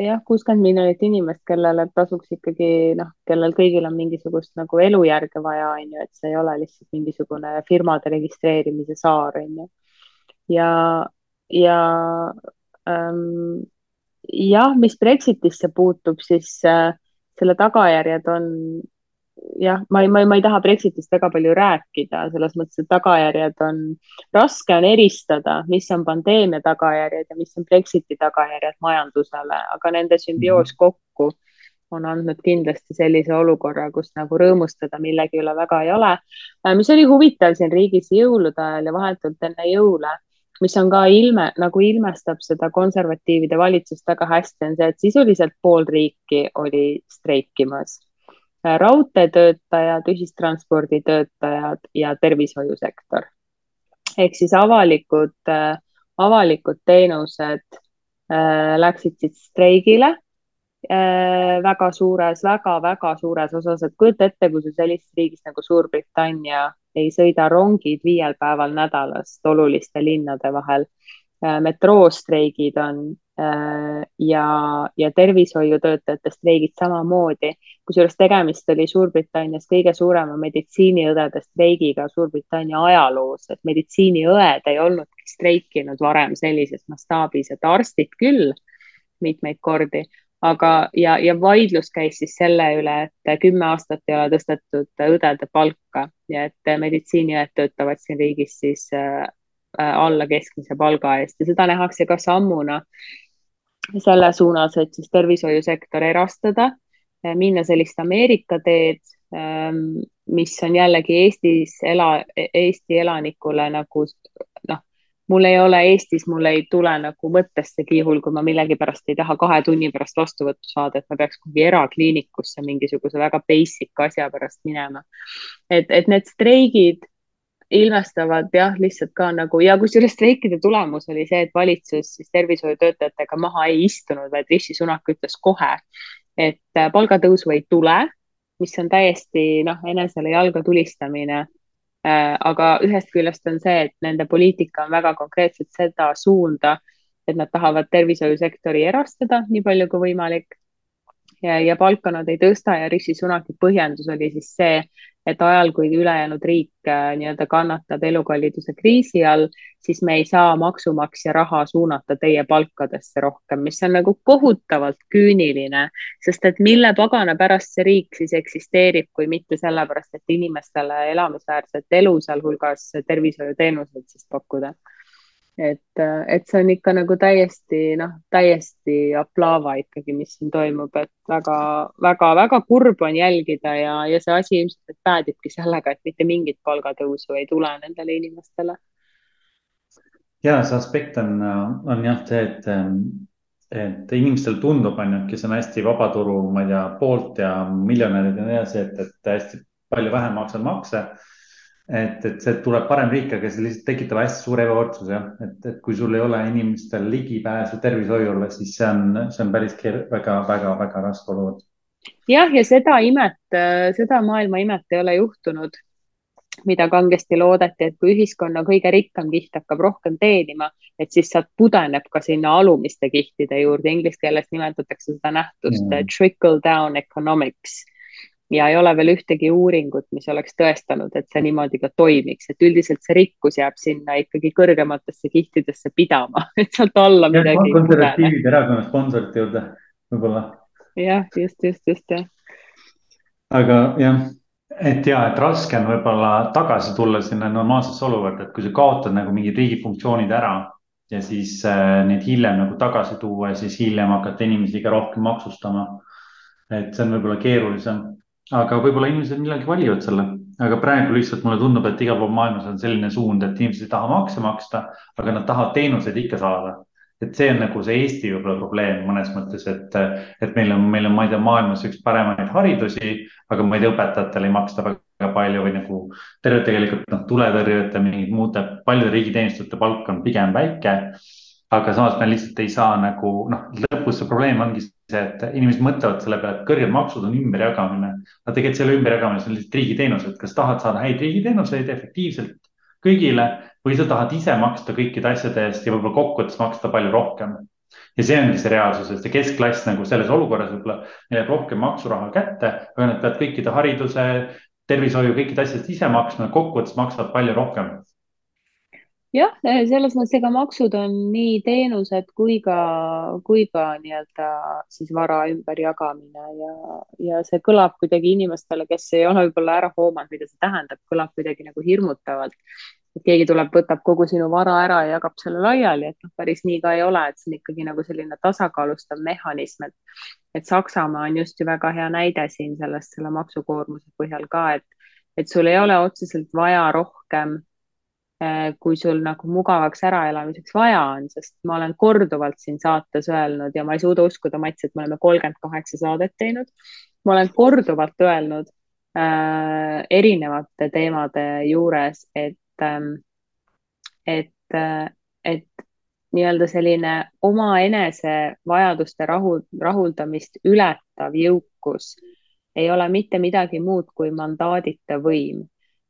jah, kuuskümmend miljonit inimest, kellele tasuks ikkagi noh, kellel kõigil on mingisugust nagu elujärge vaja, on ju, et see ei ole lihtsalt mingisugune firmade registreerimise saar, on ju. ja, ja ähm, jah, mis Brexitisse puutub, siis äh, selle tagajärjed on jah, ma ei, ma ei, ma ei taha Brexitist väga palju rääkida, selles mõttes, et tagajärjed on, raske on eristada, mis on pandeemia tagajärjed ja mis on Brexiti tagajärjed majandusele, aga nende sümbioos mhm. kokku on andnud kindlasti sellise olukorra, kus nagu rõõmustada millegi üle väga ei ole. Äh, mis oli huvitav siin riigis jõulude ajal ja vahetult enne jõule, mis on ka ilme, nagu ilmestab seda konservatiivide valitsust väga hästi, on see, et sisuliselt pool riiki oli streikimas raudteetöötajad, ühistransporditöötajad ja tervishoiusektor. ehk siis avalikud, äh, avalikud teenused äh, läksid siis streigile äh, väga suures väga,, väga-väga suures osas, et kujuta ette, kui sa sellises riigis nagu Suurbritannia ei sõida rongid viiel päeval nädalast oluliste linnade vahel. Metroostreigid on Äh, ja, ja tervishoiutöötajate streigid samamoodi. kusjuures tegemist oli Suurbritannias kõige suurema meditsiiniõdede streigiga Suurbritannia ajaloos, et meditsiiniõed ei olnudki streikinud varem sellises mastaabis, et arstid küll mitmeid kordi, aga, ja, ja vaidlus käis siis selle üle, et kümme aastat ei ole tõstetud õdede palka ja et meditsiiniõed töötavad siin riigis siis äh, alla keskmise palga eest ja seda nähakse ka sammuna selle suunas, et siis tervishoiusektor erastada, minna sellist Ameerika teed, ähm, mis on jällegi Eestis ela, Eesti elanikule nagu noh, mul ei ole Eestis, mul ei tule nagu mõttessegi juhul, kui ma millegipärast ei taha kahe tunni pärast vastuvõttu saada, et ma peaks kuhugi erakliinikusse mingisuguse väga basic asja pärast minema. et, et need streigid ilmestavad jah, lihtsalt ka nagu ja kusjuures streikide tulemus oli see, et valitsus siis tervishoiutöötajatega maha ei istunud, vaid Rishi Sunak ütles kohe, et äh, palgatõusu ei tule, mis on täiesti noh, enesele jalga tulistamine äh,. aga ühest küljest on see, et nende poliitika on väga konkreetselt seda suunda, et nad tahavad tervishoiusektori erastada nii palju kui võimalik ja, ja palka nad ei tõsta ja Rishi Sunaki põhjendus oli siis see, et ajal, kui ülejäänud riik äh, nii-öelda kannatab elukalliduse kriisi all, siis me ei saa maksumaksja raha suunata teie palkadesse rohkem, mis on nagu kohutavalt küüniline, sest et mille pagana pärast see riik siis eksisteerib, kui mitte sellepärast, et inimestele elamisväärset elu, sealhulgas tervishoiuteenuseid siis pakkuda et, et see on ikka nagu täiesti noh, täiesti aplaava ikkagi, mis siin toimub, et väga-väga-väga kurb on jälgida ja, ja see asi ilmselt päädibki sellega, et mitte mingit palgatõusu ei tule nendele inimestele. ja see aspekt on, on jah see, et, et inimestel tundub, on ju, kes on hästi vabaturu, ma ei tea, poolt ja miljonärid ja nii edasi, et, et hästi palju vähem maksavad makse et, et see tuleb parem riik, aga see lihtsalt tekitab hästi suure ebavõrdsuse jah, et, et kui sul ei ole inimestel ligipääsu tervishoiule, siis see on, see on päris väga, väga, väga raske olukord. jah, ja seda imet, seda maailma imet ei ole juhtunud, mida kangesti loodeti, et kui ühiskonna kõige rikkam kiht hakkab rohkem teenima, et siis sealt pudeneb ka sinna alumiste kihtide juurde, inglise keeles nimetatakse seda nähtust mm. trickle down economics ja ei ole veel ühtegi uuringut, mis oleks tõestanud, et see niimoodi ka toimiks, et üldiselt see rikkus jääb sinna ikkagi kõrgematesse kihtidesse pidama, et sealt alla ja, midagi. konservatiivide erakonna sponsorite juurde võib-olla. jah, just, just, just jah. aga jah, et ja, et raske on võib-olla tagasi tulla sinna normaalsesse olukorda, et kui sa kaotad nagu mingid riigi funktsioonid ära ja siis äh, neid hiljem nagu tagasi tuua ja siis hiljem hakata inimesi ka rohkem maksustama. et see on võib-olla keerulisem aga võib-olla inimesed millalgi valivad selle, aga praegu lihtsalt mulle tundub, et igal pool maailmas on selline suund, et inimesed ei taha makse maksta, aga nad tahavad teenuseid ikka saada. et see on nagu see Eesti võib-olla probleem mõnes mõttes, et, et meil on, meil on, ma ei tea, maailmas üks paremaid haridusi, aga ma ei tea, õpetajatele ei maksta väga palju või nagu terve tegelikult noh, tuletõrjujate, mingid muude paljude riigiteenistujate palk on pigem väike aga samas me lihtsalt ei saa nagu noh, lõpus see probleem ongi see, et inimesed mõtlevad selle peale, et kõrged maksud on ümberjagamine. aga tegelikult selle ümberjagamine, see on lihtsalt riigiteenused, kas tahad saada häid riigiteenuseid efektiivselt kõigile või sa tahad ise maksta kõikide asjade eest ja võib-olla kokkuvõttes maksta palju rohkem. ja see ongi see reaalsus, et see keskklass nagu selles olukorras võib-olla jääb rohkem maksuraha kätte, aga nad peavad kõikide hariduse, tervishoiu, kõikide asjade ise maksma, kokkuvõttes maksavad palju rohkem jah, selles mõttes, ega maksud on nii teenused kui ka, kui ka nii-öelda siis vara ümberjagamine ja, ja see kõlab kuidagi inimestele, kes ei ole võib-olla ära hoomanud, mida see tähendab, kõlab kuidagi nagu hirmutavalt. et keegi tuleb, võtab kogu sinu vara ära ja jagab selle laiali, et noh, päris nii ka ei ole, et see on ikkagi nagu selline tasakaalustav mehhanism, et, et Saksamaa on just ju väga hea näide siin sellest, selle maksukoormuse põhjal ka, et, et sul ei ole otseselt vaja rohkem kui sul nagu mugavaks äraelamiseks vaja on, sest ma olen korduvalt siin saates öelnud ja ma ei suuda uskuda, Mats, et me oleme kolmkümmend kaheksa saadet teinud. ma olen korduvalt öelnud äh, erinevate teemade juures, et ähm,, et äh,, et nii-öelda selline omaenese vajaduste rahu, rahuldamist ületav jõukus ei ole mitte midagi muud kui mandaadita võim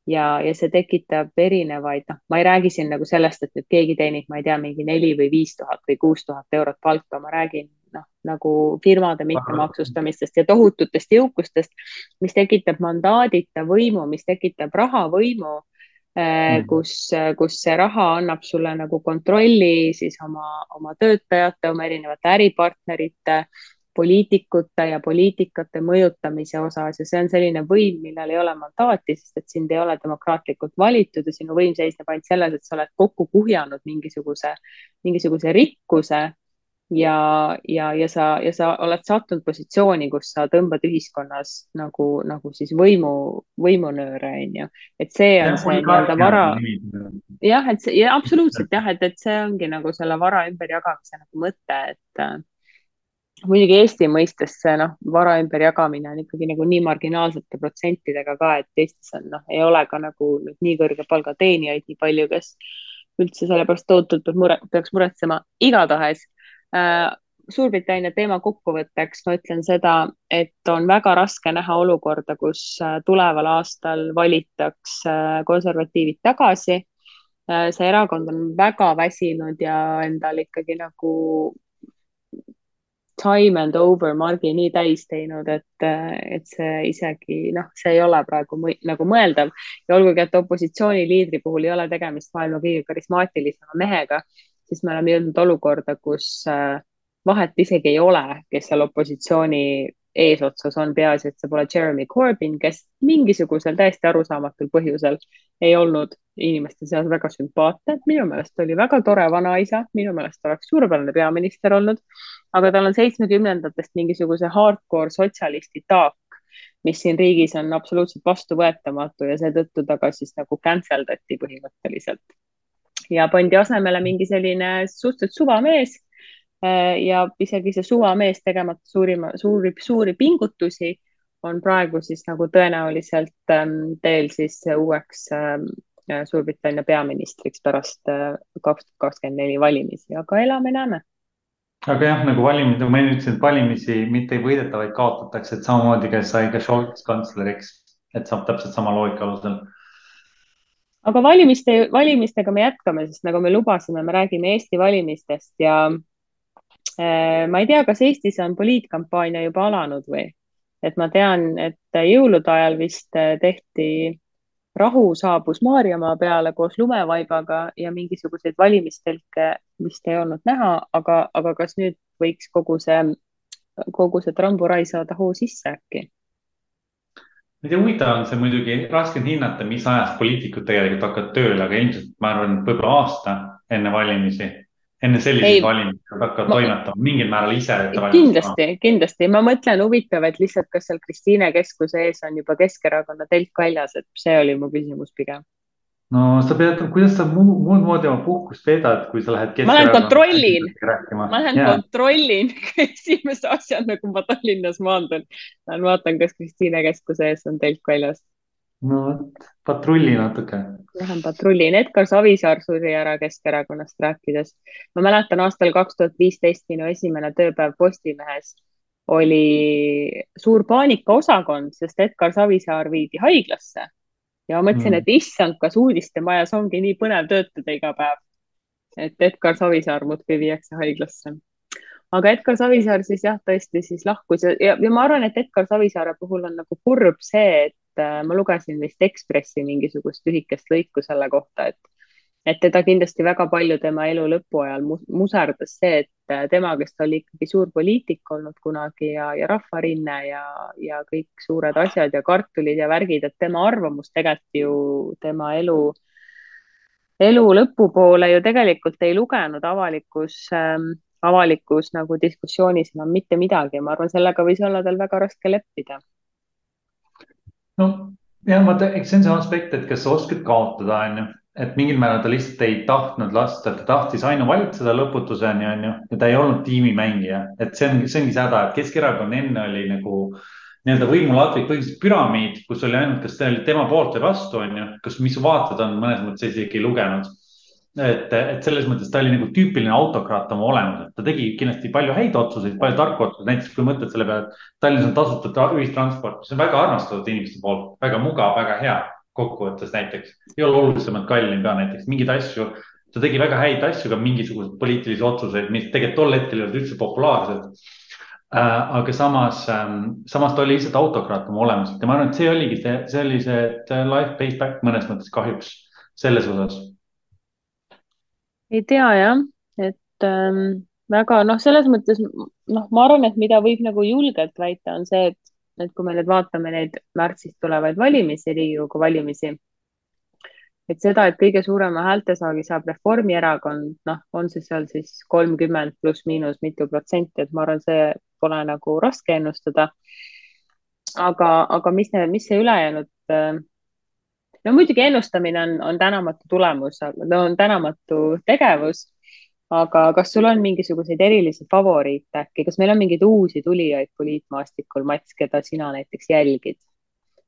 ja, ja see tekitab erinevaid, noh, ma ei räägi siin nagu sellest, et nüüd keegi teenib, ma ei tea, mingi neli või viis tuhat või kuus tuhat eurot palka, ma räägin noh, nagu firmade mittemaksustamistest ja tohututest jõukustest, mis tekitab mandaadita võimu, mis tekitab rahavõimu mm., kus, kus see raha annab sulle nagu kontrolli siis oma, oma töötajate, oma erinevate äripartnerite poliitikute ja poliitikate mõjutamise osas ja see on selline võim, millel ei ole mandaati, sest et sind ei ole demokraatlikult valitud ja sinu võim seisneb ainult selles, et sa oled kokku kuhjanud mingisuguse, mingisuguse rikkuse ja, ja, ja sa, ja sa oled sattunud positsiooni, kus sa tõmbad ühiskonnas nagu, nagu siis võimu, võimunööre, on ju. et see on ja, see nii-öelda vara. jah, et see ja absoluutselt jah, et, et see ongi nagu selle vara ümberjagamise nagu mõte, et muidugi Eesti mõistes see noh, vara ümberjagamine on ikkagi nagu nii marginaalsete protsentidega ka, et Eestis on noh, ei ole ka nagu nüüd nii kõrge palga teenijaid nii palju, kes üldse selle pärast tohutult mure, peaks muretsema. igatahes äh, Suurbritannia teema kokkuvõtteks ma ütlen seda, et on väga raske näha olukorda, kus äh, tuleval aastal valitakse äh, konservatiivid tagasi äh, see erakond on väga väsinud ja endal ikkagi nagu time and over margi nii täis teinud, et, et see isegi noh, see ei ole praegu mõ nagu mõeldav. Ja olgugi, et opositsiooniliidri puhul ei ole tegemist maailma kõige karismaatilisema mehega, siis me oleme jõudnud olukorda, kus äh, vahet isegi ei ole, kes seal opositsiooni eesotsas on, peaasi, et see pole Jeremy Corbyn, kes mingisugusel täiesti arusaamatul põhjusel ei olnud inimeste seas väga sümpaatne. minu meelest oli väga tore vanaisa, minu meelest oleks suurepärane peaminister olnud, aga tal on seitsmekümnendatest mingisuguse hardcore sotsialisti taak, mis siin riigis on absoluutselt vastuvõetamatu ja seetõttu ta ka siis nagu cancel dati põhimõtteliselt. ja pandi asemele mingi selline suhteliselt suvamees Äh, ja isegi see suvamees tegemata suurima, suuri, suuri pingutusi on praegu siis nagu tõenäoliselt ähm, teel siis uueks ähm, Suurbritannia peaministriks pärast äh, kaks tuhat kakskümmend neli valimisi, aga elame-näeme. aga jah, nagu valimisi, nagu ma ütlesin, et valimisi mitte ei võideta, vaid kaotatakse, et samamoodi, kes sai ka Scholz kantsleriks, et saab täpselt sama loogika alusel aga valimiste, valimistega me jätkame, sest nagu me lubasime, me räägime Eesti valimistest ja Äh, ma ei tea, kas Eestis on poliitkampaania juba alanud või, et ma tean, et jõulude ajal vist äh, tehti, rahu saabus Maarjamaa peale koos lumevaibaga ja mingisuguseid valimistelke vist ei olnud näha, aga, aga kas nüüd võiks kogu see, kogu see tramburai saada hoo sisse äkki? ma ei tea, huvitav on see muidugi, raske on hinnata, mis ajast poliitikud tegelikult hakkavad tööle, aga ilmselt ma arvan, võib-olla aasta enne valimisi enne selliseid valimisi nad hakkavad ma... toimetama mingil määral ise. kindlasti, kindlasti, ma mõtlen huvitav, et lihtsalt, kas seal Kristiine keskuse ees on juba Keskerakonna telk väljas, et see oli mu küsimus pigem. no sa pead, kuidas sa muud, muud moodi oma puhkust veedad, kui sa lähed. ma lähen kontrollin, ma lähen yeah. kontrollin esimese asjana, kui ma Tallinnas maandun. Lähen vaatan, kas Kristiine keskuse ees on telk väljas no vot, patrulli natuke. Lähen patrullin, Edgar Savisaar suri ära Keskerakonnast rääkides. ma mäletan aastal kaks tuhat viisteist minu esimene tööpäev Postimehes oli suur paanikaosakond, sest Edgar Savisaar viidi haiglasse. ja ma mõtlesin mm., et issand, kas uudistemajas ongi nii põnev töötada iga päev. et Edgar Savisaar muudkui viiakse haiglasse aga Edgar Savisaar siis jah, tõesti siis lahkus ja, ja, ja ma arvan, et Edgar Savisaare puhul on nagu kurb see, et äh, ma lugesin vist Ekspressi mingisugust lühikest lõiku selle kohta, et et teda kindlasti väga palju tema elu lõpu ajal muserdas see, et äh, tema, kes ta oli ikkagi suur poliitik olnud kunagi ja, ja rahvarinne ja, ja kõik suured asjad ja kartulid ja värgid, et tema arvamus tegelikult ju tema elu, elu lõpupoole ju tegelikult ei lugenud avalikus ähm, avalikus nagu diskussioonis enam mitte midagi ja ma arvan, sellega võis olla tal väga raske leppida. No jah, vaata, eks see on see aspekt, et kas sa oskad kaotada, onju et mingil määral ta lihtsalt ei tahtnud lasta, ta tahtis ainuvalitseda lõputuseni, on ju, ja ta ei olnud tiimimängija, et see on, see ongi see häda, et Keskerakond enne oli nagu nii-öelda võimuladvik, põhimõtteliselt püramiid, kus oli ainult, kas see oli tema poolt või vastu, on ju, kas, mis vaated on, mõnes mõttes isegi lugenud. Et, et selles mõttes ta oli nagu tüüpiline autokraat oma olemuselt, ta tegi kindlasti palju häid otsuseid, palju tarku otsuseid, näiteks kui mõtled selle peale, et Tallinnas on tasuta ühistransport, mis on väga armastatud inimeste poolt, väga mugav, väga hea kokkuvõttes näiteks, ei ole olulisemalt kallim ka näiteks mingeid asju. ta tegi väga häid asju, ka mingisuguseid poliitilisi otsuseid, mis tegelikult tol hetkel ei olnud üldse populaarsed äh,. aga samas ähm,, samas ta oli lihtsalt autokraat oma olemuselt ja ma arvan, et see oligi see, see oli see life pays back mõnes mõttes kahjuks selles osas. Ei tea jah, et ähm, väga noh, selles mõttes noh, ma arvan, et mida võib nagu julgelt väita, on see, et et kui me nüüd vaatame neid märtsis tulevaid valimisi, Riigikogu valimisi, et seda, et kõige suurema häältesaagi saab Reformierakond, noh, on see seal siis kolmkümmend pluss-miinus mitu protsenti, et ma arvan, see pole nagu raske ennustada. aga, aga mis, mis see ülejäänud no muidugi ennustamine on, on tänamatu tulemus, on tänamatu tegevus aga kas sul on mingisuguseid erilisi favoriite äkki, kas meil on mingeid uusi tulijaid poliitmaastikul, Mats, keda sina näiteks jälgid?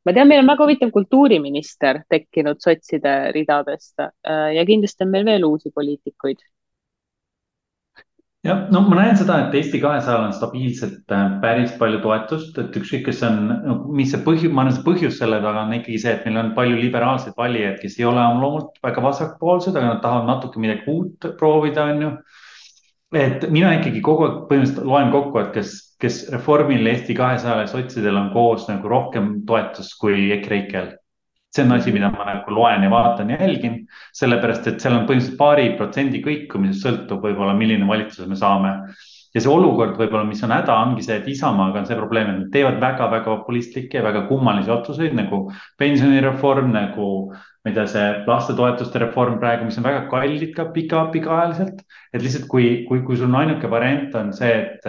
ma tean, meil on väga huvitav kultuuriminister tekkinud sotside ridadest äh, ja kindlasti on meil veel uusi poliitikuid jah, no ma näen seda, et Eesti kahesajal on stabiilselt äh, päris palju toetust, et ükskõik, kes on mis see põhjus, ma arvan, see põhjus selle taga on ikkagi see, et meil on palju liberaalseid valijaid, kes ei ole oma loomult väga vasakpoolsed, aga nad tahavad natuke midagi uut proovida, on ju. et mina ikkagi kogu aeg põhimõtteliselt loen kokku, et kes, kes Reformil, Eesti kahesajal ja sotsidel on koos nagu rohkem toetust kui EKREIKel see on asi, mida ma nagu loen ja vaatan ja jälgin, sellepärast et seal on põhimõtteliselt paari protsendi kõikumisest sõltub võib-olla, milline valitsus me saame. ja see olukord võib-olla, mis on häda, ongi see, et Isamaaga on see probleem, et nad teevad väga-väga populistlikke ja väga kummalisi otsuseid nagu pensionireform, nagu ma ei tea, see lastetoetuste reform praegu, mis on väga kallid ka pika, pikaajaliselt. et lihtsalt kui, kui, kui sul ainuke variant on see, et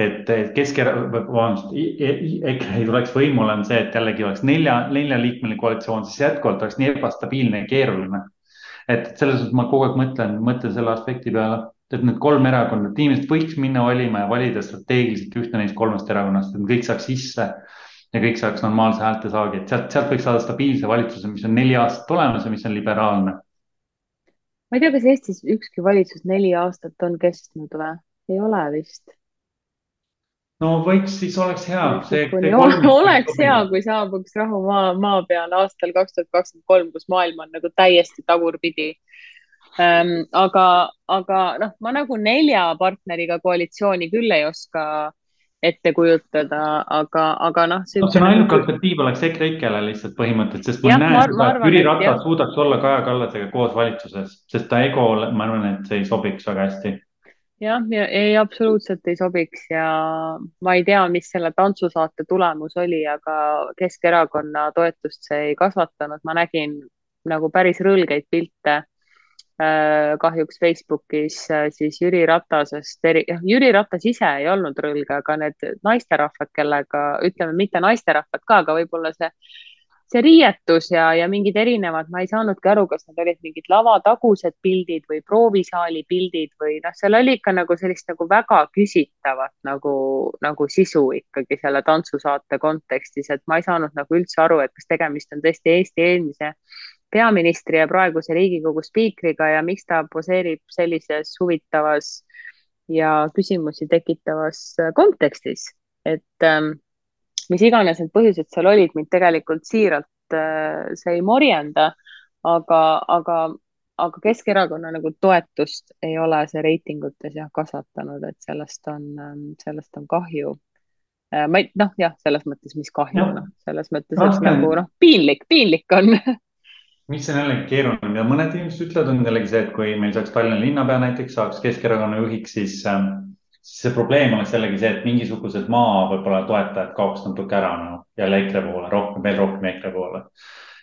et Keskerakond, vabandust, EKRE ei tuleks võimule, on see, et jällegi oleks nelja, neljaliikmeline koalitsioon, siis jätkuvalt oleks nii ebastabiilne ja keeruline. et selles suhtes ma kogu aeg mõtlen, mõtlen selle aspekti peale, et need kolm erakonda, et inimesed võiks minna valima ja valida strateegiliselt ühte neist kolmest erakonnast, et kõik saaks sisse ja kõik saaks normaalse häältesaagi, et sealt, sealt võiks saada stabiilse valitsuse, mis on neli aastat olemas ja mis on liberaalne. ma ei tea, kas Eestis ükski valitsus neli aastat on kestnud või? ei ole vist no võiks, siis oleks hea. oleks hea, kui saabuks rahu maa, maa peale aastal kaks tuhat kakskümmend kolm, kus maailm on nagu täiesti tagurpidi ähm,. aga, aga noh, ma nagu nelja partneriga koalitsiooni küll ei oska ette kujutada, aga, aga noh. see on ainuke alternatiiv oleks EKREIKele lihtsalt põhimõtteliselt, sest ma ja, näen seda, et Jüri Ratas suudaks olla Kaja Kallasega koos valitsuses, sest ta ego, ma arvan, et see ei sobiks väga hästi jah, ja ei absoluutselt ei sobiks ja ma ei tea, mis selle tantsusaate tulemus oli, aga Keskerakonna toetust see ei kasvatanud, ma nägin nagu päris rõlgeid pilte äh, kahjuks Facebookis äh, siis Jüri Ratasest, Jüri Ratas ise ei olnud rõlge, aga need naisterahvad, kellega, ütleme mitte naisterahvad ka, aga võib-olla see see riietus ja, ja mingid erinevad, ma ei saanudki aru, kas need olid mingid lavatagused pildid või proovisaali pildid või noh, seal oli ikka nagu sellist nagu väga küsitavat nagu, nagu sisu ikkagi selle tantsusaate kontekstis, et ma ei saanud nagu üldse aru, et kas tegemist on tõesti Eesti eelmise peaministri ja praeguse Riigikogu spiikriga ja miks ta poseerib sellises huvitavas ja küsimusi tekitavas kontekstis, et ähm, mis iganes need põhjused seal olid, mind tegelikult siiralt äh, see ei morjenda, aga, aga, aga Keskerakonna nagu toetust ei ole see reitingutes jah kasvatanud, et sellest on, ähm, sellest on kahju. Äh, ma ei, noh, jah, selles mõttes, mis kahju, noh, selles mõttes, et nagu noh, piinlik, piinlik on. Mis on jällegi keeruline, mida mõned inimesed ütlevad, on jällegi see, et kui meil saaks Tallinna linnapea näiteks, saaks Keskerakonna juhiks, siis äh, see probleem oleks jällegi see, et mingisugused maa võib-olla toetajad kaoks natuke ära no, jälle EKRE poole, rohkem, veel rohkem EKRE poole.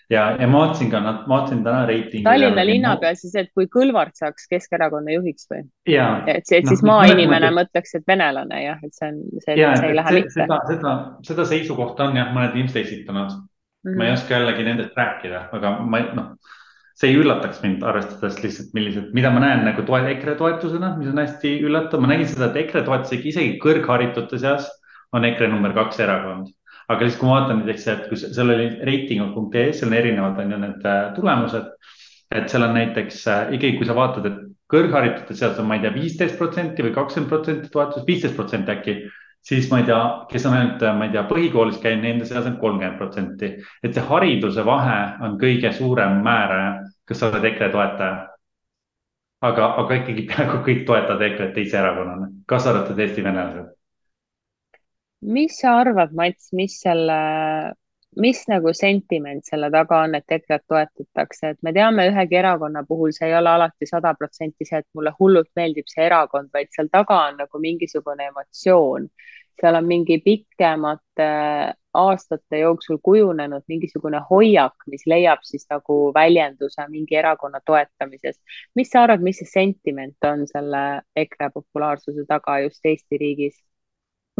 ja, ja ma vaatasin ka, vaatasin täna reitingi. Tallinna linnapea siis, et kui Kõlvart saaks Keskerakonna juhiks või? et, et siis no, maainimene mõtleks, et venelane jah, et see on, see, see ei lähe mitte. seda, seda, seda seisukohta on jah, mõned inimesed esitanud mm. -hmm. ma ei oska jällegi nendest rääkida, aga ma noh see ei üllataks mind, arvestades lihtsalt, millised, mida ma näen nagu toet, EKRE toetusena, mis on hästi üllatav, ma nägin seda, et EKRE toetusega isegi kõrgharitute seas on EKRE number kaks erakond. aga siis, kui ma vaatan näiteks, et kui seal oli reitingud.ee, seal on erinevad on ju need äh, tulemused. et seal on näiteks äh, ikkagi, kui sa vaatad, et kõrgharitute seas on, ma ei tea, viisteist protsenti või kakskümmend protsenti toetust, viisteist protsenti äkki siis ma ei tea, kes on ainult, ma ei tea, põhikoolis käinud, nende seas on kolmkümmend protsenti. et see hariduse vahe on kõige suurem määraja, kas sa oled EKRE toetaja. aga, aga ikkagi peaaegu kõik toetavad EKRE-t teise erakonnana, kaasa arvatud Eesti venelased. mis sa arvad, Mats, mis selle, mis nagu sentiment selle taga on, et EKRE-t toetatakse, et me teame, ühegi erakonna puhul see ei ole alati sada protsenti see, et mulle hullult meeldib see erakond, vaid seal taga on nagu mingisugune emotsioon seal on mingi pikemate aastate jooksul kujunenud mingisugune hoiak, mis leiab siis nagu väljenduse mingi erakonna toetamises. mis sa arvad, mis see sentiment on selle EKRE populaarsuse taga just Eesti riigis?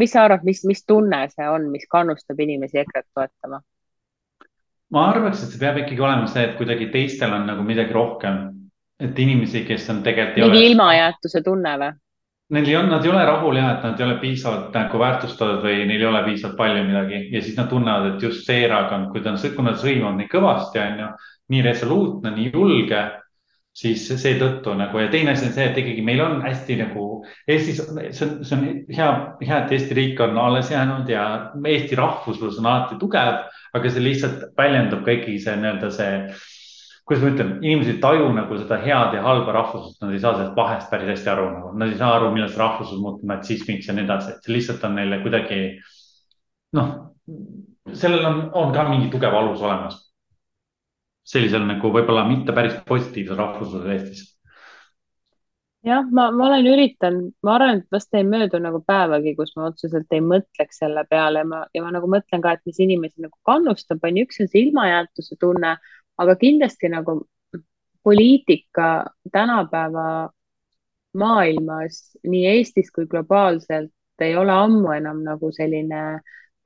Mis sa arvad, mis, mis tunne see on, mis kannustab inimesi EKRE-t toetama? ma arvaks, et see peab ikkagi olema see, et kuidagi teistel on nagu midagi rohkem, et inimesi, kes on tegelikult. mingi ole... ilmajäetuse tunne või? Neil ei olnud, nad ei ole rahul jah, et nad ei ole piisavalt nagu väärtustatud või neil ei ole piisavalt palju midagi ja siis nad tunnevad, et just see erakond, kui ta on, kui nad sõimavad nii kõvasti, on ju, nii resoluutne, nii julge, siis seetõttu nagu ja teine asi on see, et ikkagi meil on hästi nagu Eestis, see on, see on hea, hea, et Eesti riik on alles jäänud ja Eesti rahvuslus on alati tugev, aga see lihtsalt väljendub ka ikkagi see nii-öelda see kuidas ma ütlen, inimesed ei taju nagu seda head ja halba rahvuslust, nad ei saa sellest vahest päris hästi aru nagu, nad ei saa aru, millal see rahvuslus muutub natsismiks ja nii edasi, et see lihtsalt on neile kuidagi noh, sellel on, on ka mingi tugev alus olemas. Sellisel nagu võib-olla mitte päris positiivsel rahvuslusel Eestis. Jah, ma, ma olen üritanud, ma arvan, et vast ei möödu nagu päevagi, kus ma otseselt ei mõtleks selle peale, ma ja ma nagu mõtlen ka, et mis inimesi nagu kannustab, on ju, üks on see ilmajäetuse tunne, aga kindlasti nagu poliitika tänapäeva maailmas, nii Eestis kui globaalselt ei ole ammu enam nagu selline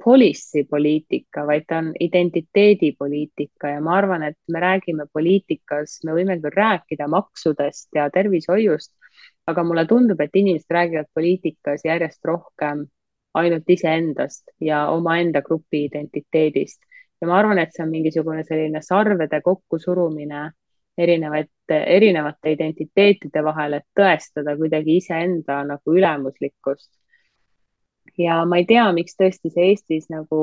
policy poliitika, vaid ta on identiteedipoliitika ja ma arvan, et me räägime poliitikas, me võime küll rääkida maksudest ja tervishoiust, aga mulle tundub, et inimesed räägivad poliitikas järjest rohkem ainult iseendast ja omaenda grupi identiteedist ja ma arvan, et see on mingisugune selline sarvede kokkusurumine erinevate, erinevate identiteetide vahel, et tõestada kuidagi iseenda nagu ülemuslikkust. Ja ma ei tea, miks tõesti see Eestis nagu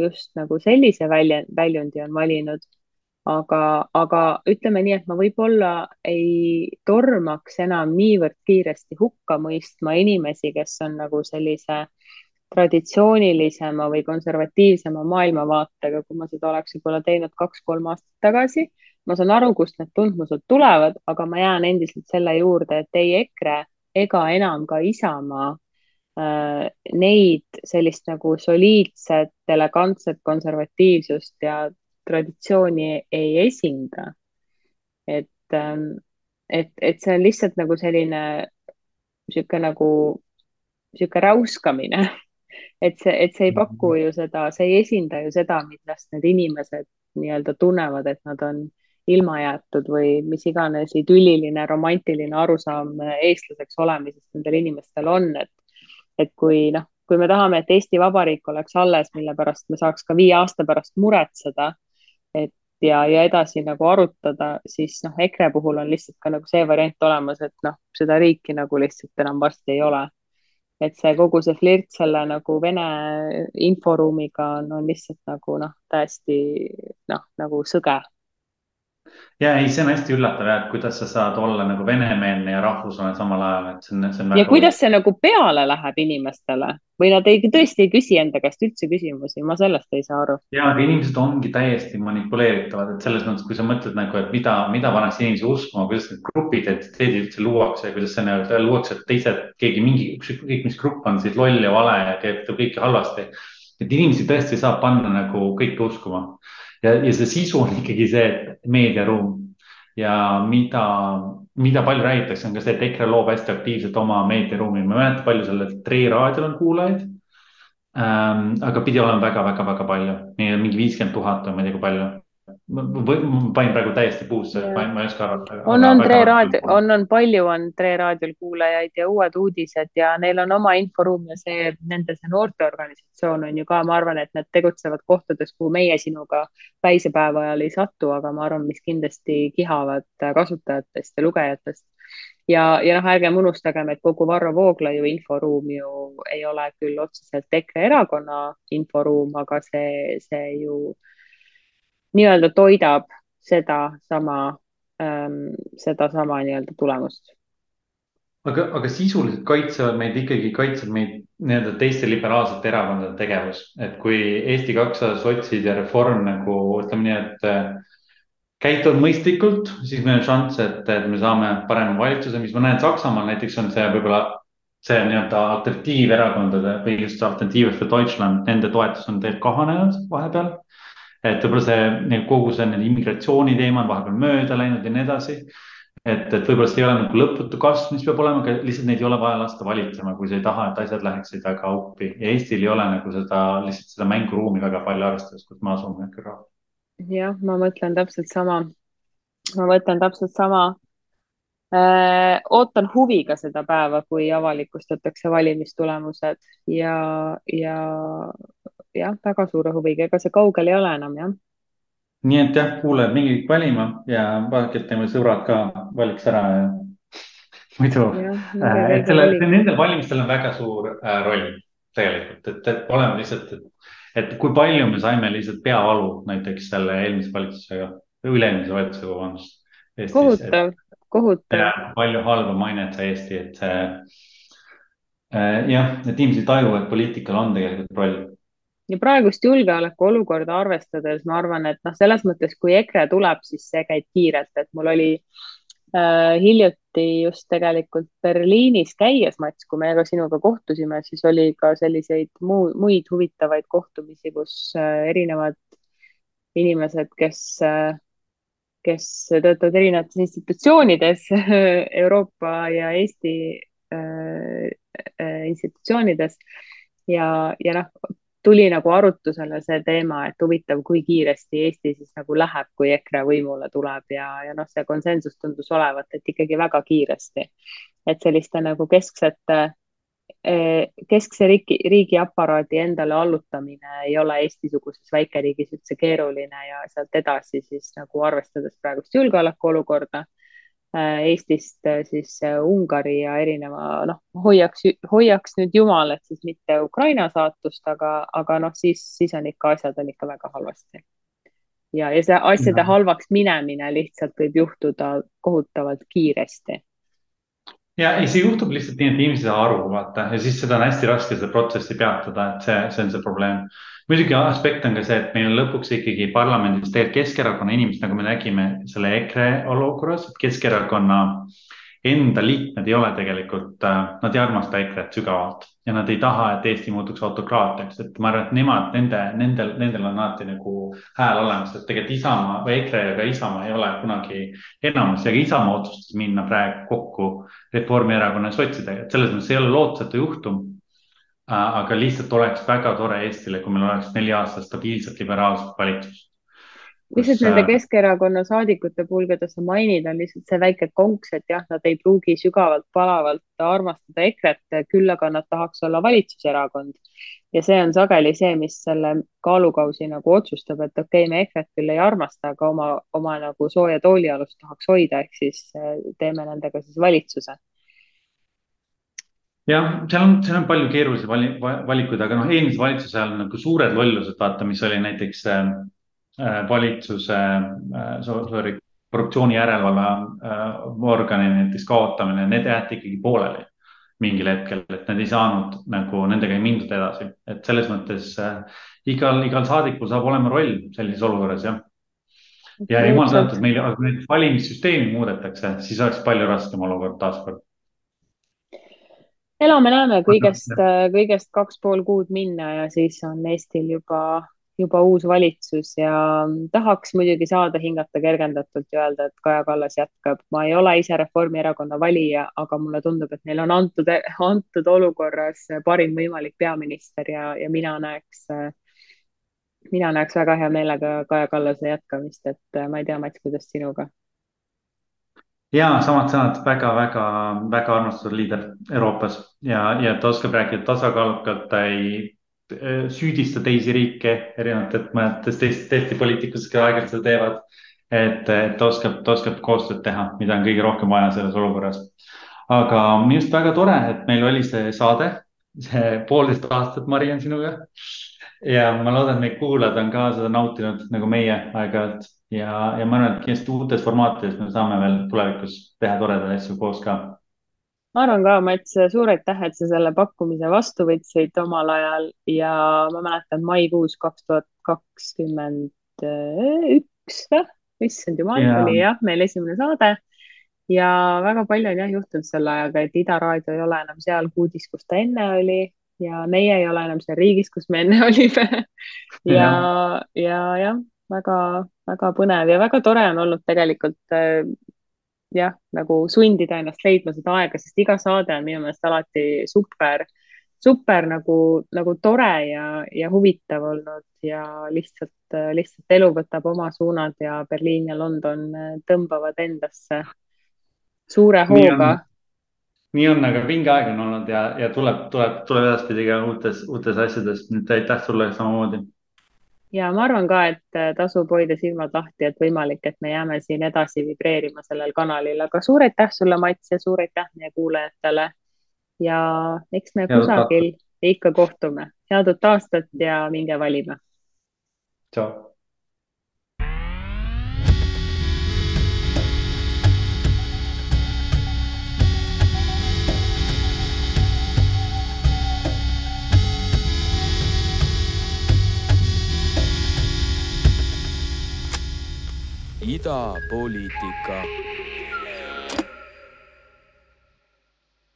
just nagu sellise välja, väljundi on valinud. aga, aga ütleme nii, et ma võib-olla ei tormaks enam niivõrd kiiresti hukka mõistma inimesi, kes on nagu sellise traditsioonilisema või konservatiivsema maailmavaatega, kui ma seda oleks võib-olla teinud kaks-kolm aastat tagasi. ma saan aru, kust need tundmused tulevad, aga ma jään endiselt selle juurde, et ei EKRE ega enam ka Isamaa neid sellist nagu soliidset, elegantset konservatiivsust ja traditsiooni ei esinda. et, ähm, et, et see on lihtsalt nagu selline niisugune nagu niisugune räuskamine et see, et see ei paku ju seda, see ei esinda ju seda, millest need inimesed nii-öelda tunnevad, et nad on ilma jäetud või mis iganes idülliline, romantiline arusaam eestlaseks olemisest nendel inimestel on, et, et kui noh, kui me tahame, et Eesti Vabariik oleks alles, mille pärast me saaks ka viie aasta pärast muretseda, et ja, ja edasi nagu arutada, siis noh, EKRE puhul on lihtsalt ka nagu see variant olemas, et noh, seda riiki nagu lihtsalt enam varsti ei ole et see kogu see flirt selle nagu Vene inforuumiga on, on lihtsalt nagu noh, täiesti noh, nagu sõge. Ja ei, see on hästi üllatav jah, et kuidas sa saad olla nagu venemeelne ja rahvuslane samal ajal, et see on, see on ja kuidas see nagu peale läheb inimestele või nad ei, tõesti ei küsi enda käest üldse küsimusi, ma sellest ei saa aru. ja, aga inimesed ongi täiesti manipuleeritavad, et selles mõttes, kui sa mõtled nagu, et mida, mida pannakse inimesi uskuma, kuidas need grupiidentiteedid üldse luuakse kuidas see nii-öelda luuakse, et teised, keegi mingi, ükskõik mis grupp on siis loll ja vale ja teeb kõike halvasti. et inimesi tõesti saab panna nagu kõike uskuma ja, ja see sisu on ikkagi see meediaruum ja mida, mida palju räägitakse, on ka see, et EKRE loob hästi aktiivselt oma meediaruumi, ma ei mäleta, palju sellel Tre raadiol on kuulajaid. Ähm,. aga pidi olema väga-väga-väga palju, mingi viiskümmend tuhat või ma ei tea, kui palju ma panin praegu täiesti puusse, ma ei oska arvata. on, on Tre raadio, on, on palju on Tre raadiol kuulajaid ja Uued uudised ja neil on oma inforuum ja see, nende see noorteorganisatsioon on ju ka, ma arvan, et nad tegutsevad kohtades, kuhu meie sinuga päisepäeva ajal ei satu, aga ma arvan, mis kindlasti kihavad kasutajatest ja lugejatest. ja, ja noh, ärgem unustagem, et kogu Varro Vooglaiu inforuum ju ei ole küll otseselt EKRE erakonna inforuum, aga see, see ju nii-öelda toidab sedasama ähm,, sedasama nii-öelda tulemust. aga, aga sisuliselt kaitsevad meid ikkagi, kaitseb meid nii-öelda teiste liberaalsete erakondade tegevus, et kui Eesti kakssada, sotsid ja Reform nagu ütleme nii, et äh, käituvad mõistlikult, siis meil on šanss, et, et me saame parema valitsuse, mis ma näen Saksamaal näiteks on see võib-olla see nii-öelda alternatiiverakondade või just Alternatiive für Deutschland, nende toetus on tegelikult kahanenud vahepeal et võib-olla see kogu see immigratsiooni teema on vahepeal mööda läinud ja nii edasi. et, et võib-olla see ei ole nagu lõputu kasv, mis peab olema, aga lihtsalt neid ei ole vaja lasta valitsema, kui sa ei taha, et asjad läheksid väga uppi ja Eestil ei ole nagu seda, lihtsalt seda mänguruumi väga palju arvestades, kus me asume küll. jah, ma mõtlen täpselt sama. ma mõtlen täpselt sama äh,. ootan huviga seda päeva, kui avalikustatakse valimistulemused ja, ja jah, väga suure huviga, ega see kaugel ei ole enam jah. nii et jah, kuulajad, minge kõik valima ja vaadake, et teie sõbrad ka valiks ära ja muidu, äh, et selle, nendel valimistel on väga suur äh, roll tegelikult, et, et oleme lihtsalt, et, et kui palju me saime lihtsalt peavalu näiteks selle eelmise valitsusega, üle-eelmise valitsusega, vabandust. kohutav, kohutav. palju halba mainet sai Eesti, et äh, jah, et inimesed ei taju, et poliitikal on tegelikult roll ja praegust julgeolekuolukorda arvestades ma arvan, et noh, selles mõttes, kui EKRE tuleb, siis see käib kiirelt, et mul oli äh, hiljuti just tegelikult Berliinis käies, Mats, kui me ka sinuga kohtusime, siis oli ka selliseid muu, muid huvitavaid kohtumisi, kus äh, erinevad inimesed, kes äh, kes töötavad erinevates institutsioonides Euroopa ja Eesti äh, äh, institutsioonides. Ja, ja noh, tuli nagu arutusele see teema, et huvitav, kui kiiresti Eesti siis nagu läheb, kui EKRE võimule tuleb ja, ja noh, see konsensus tundus olevat, et ikkagi väga kiiresti. et selliste nagu kesksete, eh, keskse riigi, riigiaparaadi endale allutamine ei ole Eesti-suguses väikeriigis üldse keeruline ja sealt edasi siis nagu arvestades praegust julgeolekuolukorda Eestist äh, siis äh, Ungari ja erineva, noh, hoiaks, hoiaks nüüd jumal, et siis mitte Ukraina saatust, aga, aga noh, siis, siis on ikka asjad on ikka väga halvasti. ja, ja see asjade ja. halvaks minemine lihtsalt võib juhtuda kohutavalt kiiresti. ja ei, see juhtub lihtsalt nii, et inimesed ei saa aru, vaata, ja siis seda on hästi raske seda protsessi peatada, et see, see on see probleem muidugi aspekt on ka see, et meil on lõpuks ikkagi parlamendis tegelikult Keskerakonna inimesed, nagu me nägime selle EKRE olukorras, et Keskerakonna enda liikmed ei ole tegelikult, äh, nad ei armasta EKRE-t sügavalt ja nad ei taha, et Eesti muutuks autokraatiaks, et ma arvan, et nemad, nende, nendel, nendel on alati nagu hääl olemas, et tegelikult Isamaa või EKRE ega Isamaa ei ole kunagi enamus ja ka Isamaa otsustas minna praegu kokku Reformierakonna ja sotsidega, et selles mõttes ei ole lootusetu juhtum aga lihtsalt oleks väga tore Eestile, kui meil oleks neli aastat stabiilset liberaalset valitsust. lihtsalt nende äh, Keskerakonna saadikute puhul, keda sa mainid, on lihtsalt see väike konks, et jah, nad ei pruugi sügavalt palavalt armastada EKRE-t, küll aga nad tahaks olla valitsuserakond. ja see on sageli see, mis selle kaalukausi nagu otsustab, et okei okay,, me EKRE-t küll ei armasta, aga oma, oma nagu sooja toolialust tahaks hoida, ehk siis äh, teeme nendega siis valitsuse jah, seal on, seal on palju keerulisi vali, valikuid, aga noh, eelmise valitsuse ajal nagu suured lollused, vaata, mis oli näiteks äh, äh valitsuse äh,, sorry, korruptsiooni järelevalve äh, organi näiteks kaotamine, need jäeti ikkagi pooleli mingil hetkel, et nad ei saanud nagu nendega ei mindud edasi, et selles mõttes äh, igal, igal saadikul saab olema roll sellises olukorras jah. ja jumal tänatud, meil, valimissüsteemi muudetakse, siis oleks palju raskem olukord taaskord elame-näeme kõigest, kõigest kaks pool kuud minna ja siis on Eestil juba juba uus valitsus ja tahaks muidugi saada hingata kergendatult ja öelda, et Kaja Kallas jätkab. ma ei ole ise Reformierakonna valija, aga mulle tundub, et neil on antud, antud olukorras parim võimalik peaminister ja, ja mina näeks, mina näeks väga hea meelega Kaja Kallase jätkamist, et ma ei tea, Mats, kuidas sinuga? Ja samad sõnad väga, väga, väga armastatud liider Euroopas ja, ja ta oskab rääkida tasakaalukalt, ta ei Äh, süüdista teisi riike erinevatest mõnedes teist, teiste poliitikutest, kes aeg-ajalt seda teevad. et ta oskab, ta oskab koostööd teha, mida on kõige rohkem vaja selles olukorras. aga minu arust väga tore, et meil oli see saade, see poolteist aastat, Mariann, sinuga. ja ma loodan, et meie kuulajad on ka seda nautinud nagu meie aeg-ajalt ja, ja ma arvan, et kindlasti uutes formaatides me saame veel tulevikus teha toredaid asju koos ka ma arvan ka, Mats, suur aitäh, et sa selle pakkumise vastu võtsid omal ajal ja ma mäletan maikuus kaks tuhat kakskümmend üks, issand jumal yeah., oli jah, meil esimene saade. ja väga palju on jah juhtunud selle ajaga, et Ida Raadio ei ole enam seal kuudis, kus ta enne oli ja meie ei ole enam seal riigis, kus me enne olime ja ja jah, väga-väga põnev ja väga tore on olnud tegelikult jah, nagu sundida ennast leidma seda aega, sest iga saade on minu meelest alati super, super nagu, nagu tore ja, ja huvitav olnud ja lihtsalt, lihtsalt elu võtab oma suunad ja Berliin ja London tõmbavad endasse suure hooga. nii on, aga vinge aeg on olnud ja, ja tuleb, tuleb, tuleb edaspidi ka uutes, uutes asjades, aitäh sulle samamoodi ja ma arvan ka, et äh, tasub hoida silmad lahti, et võimalik, et me jääme siin edasi vibreerima sellel kanalil, aga suur aitäh sulle, Mats ja suur aitäh meie kuulajatele. ja eks me Head kusagil ikka kohtume. head uut aastat ja minge valima. tšau. Idapoliitika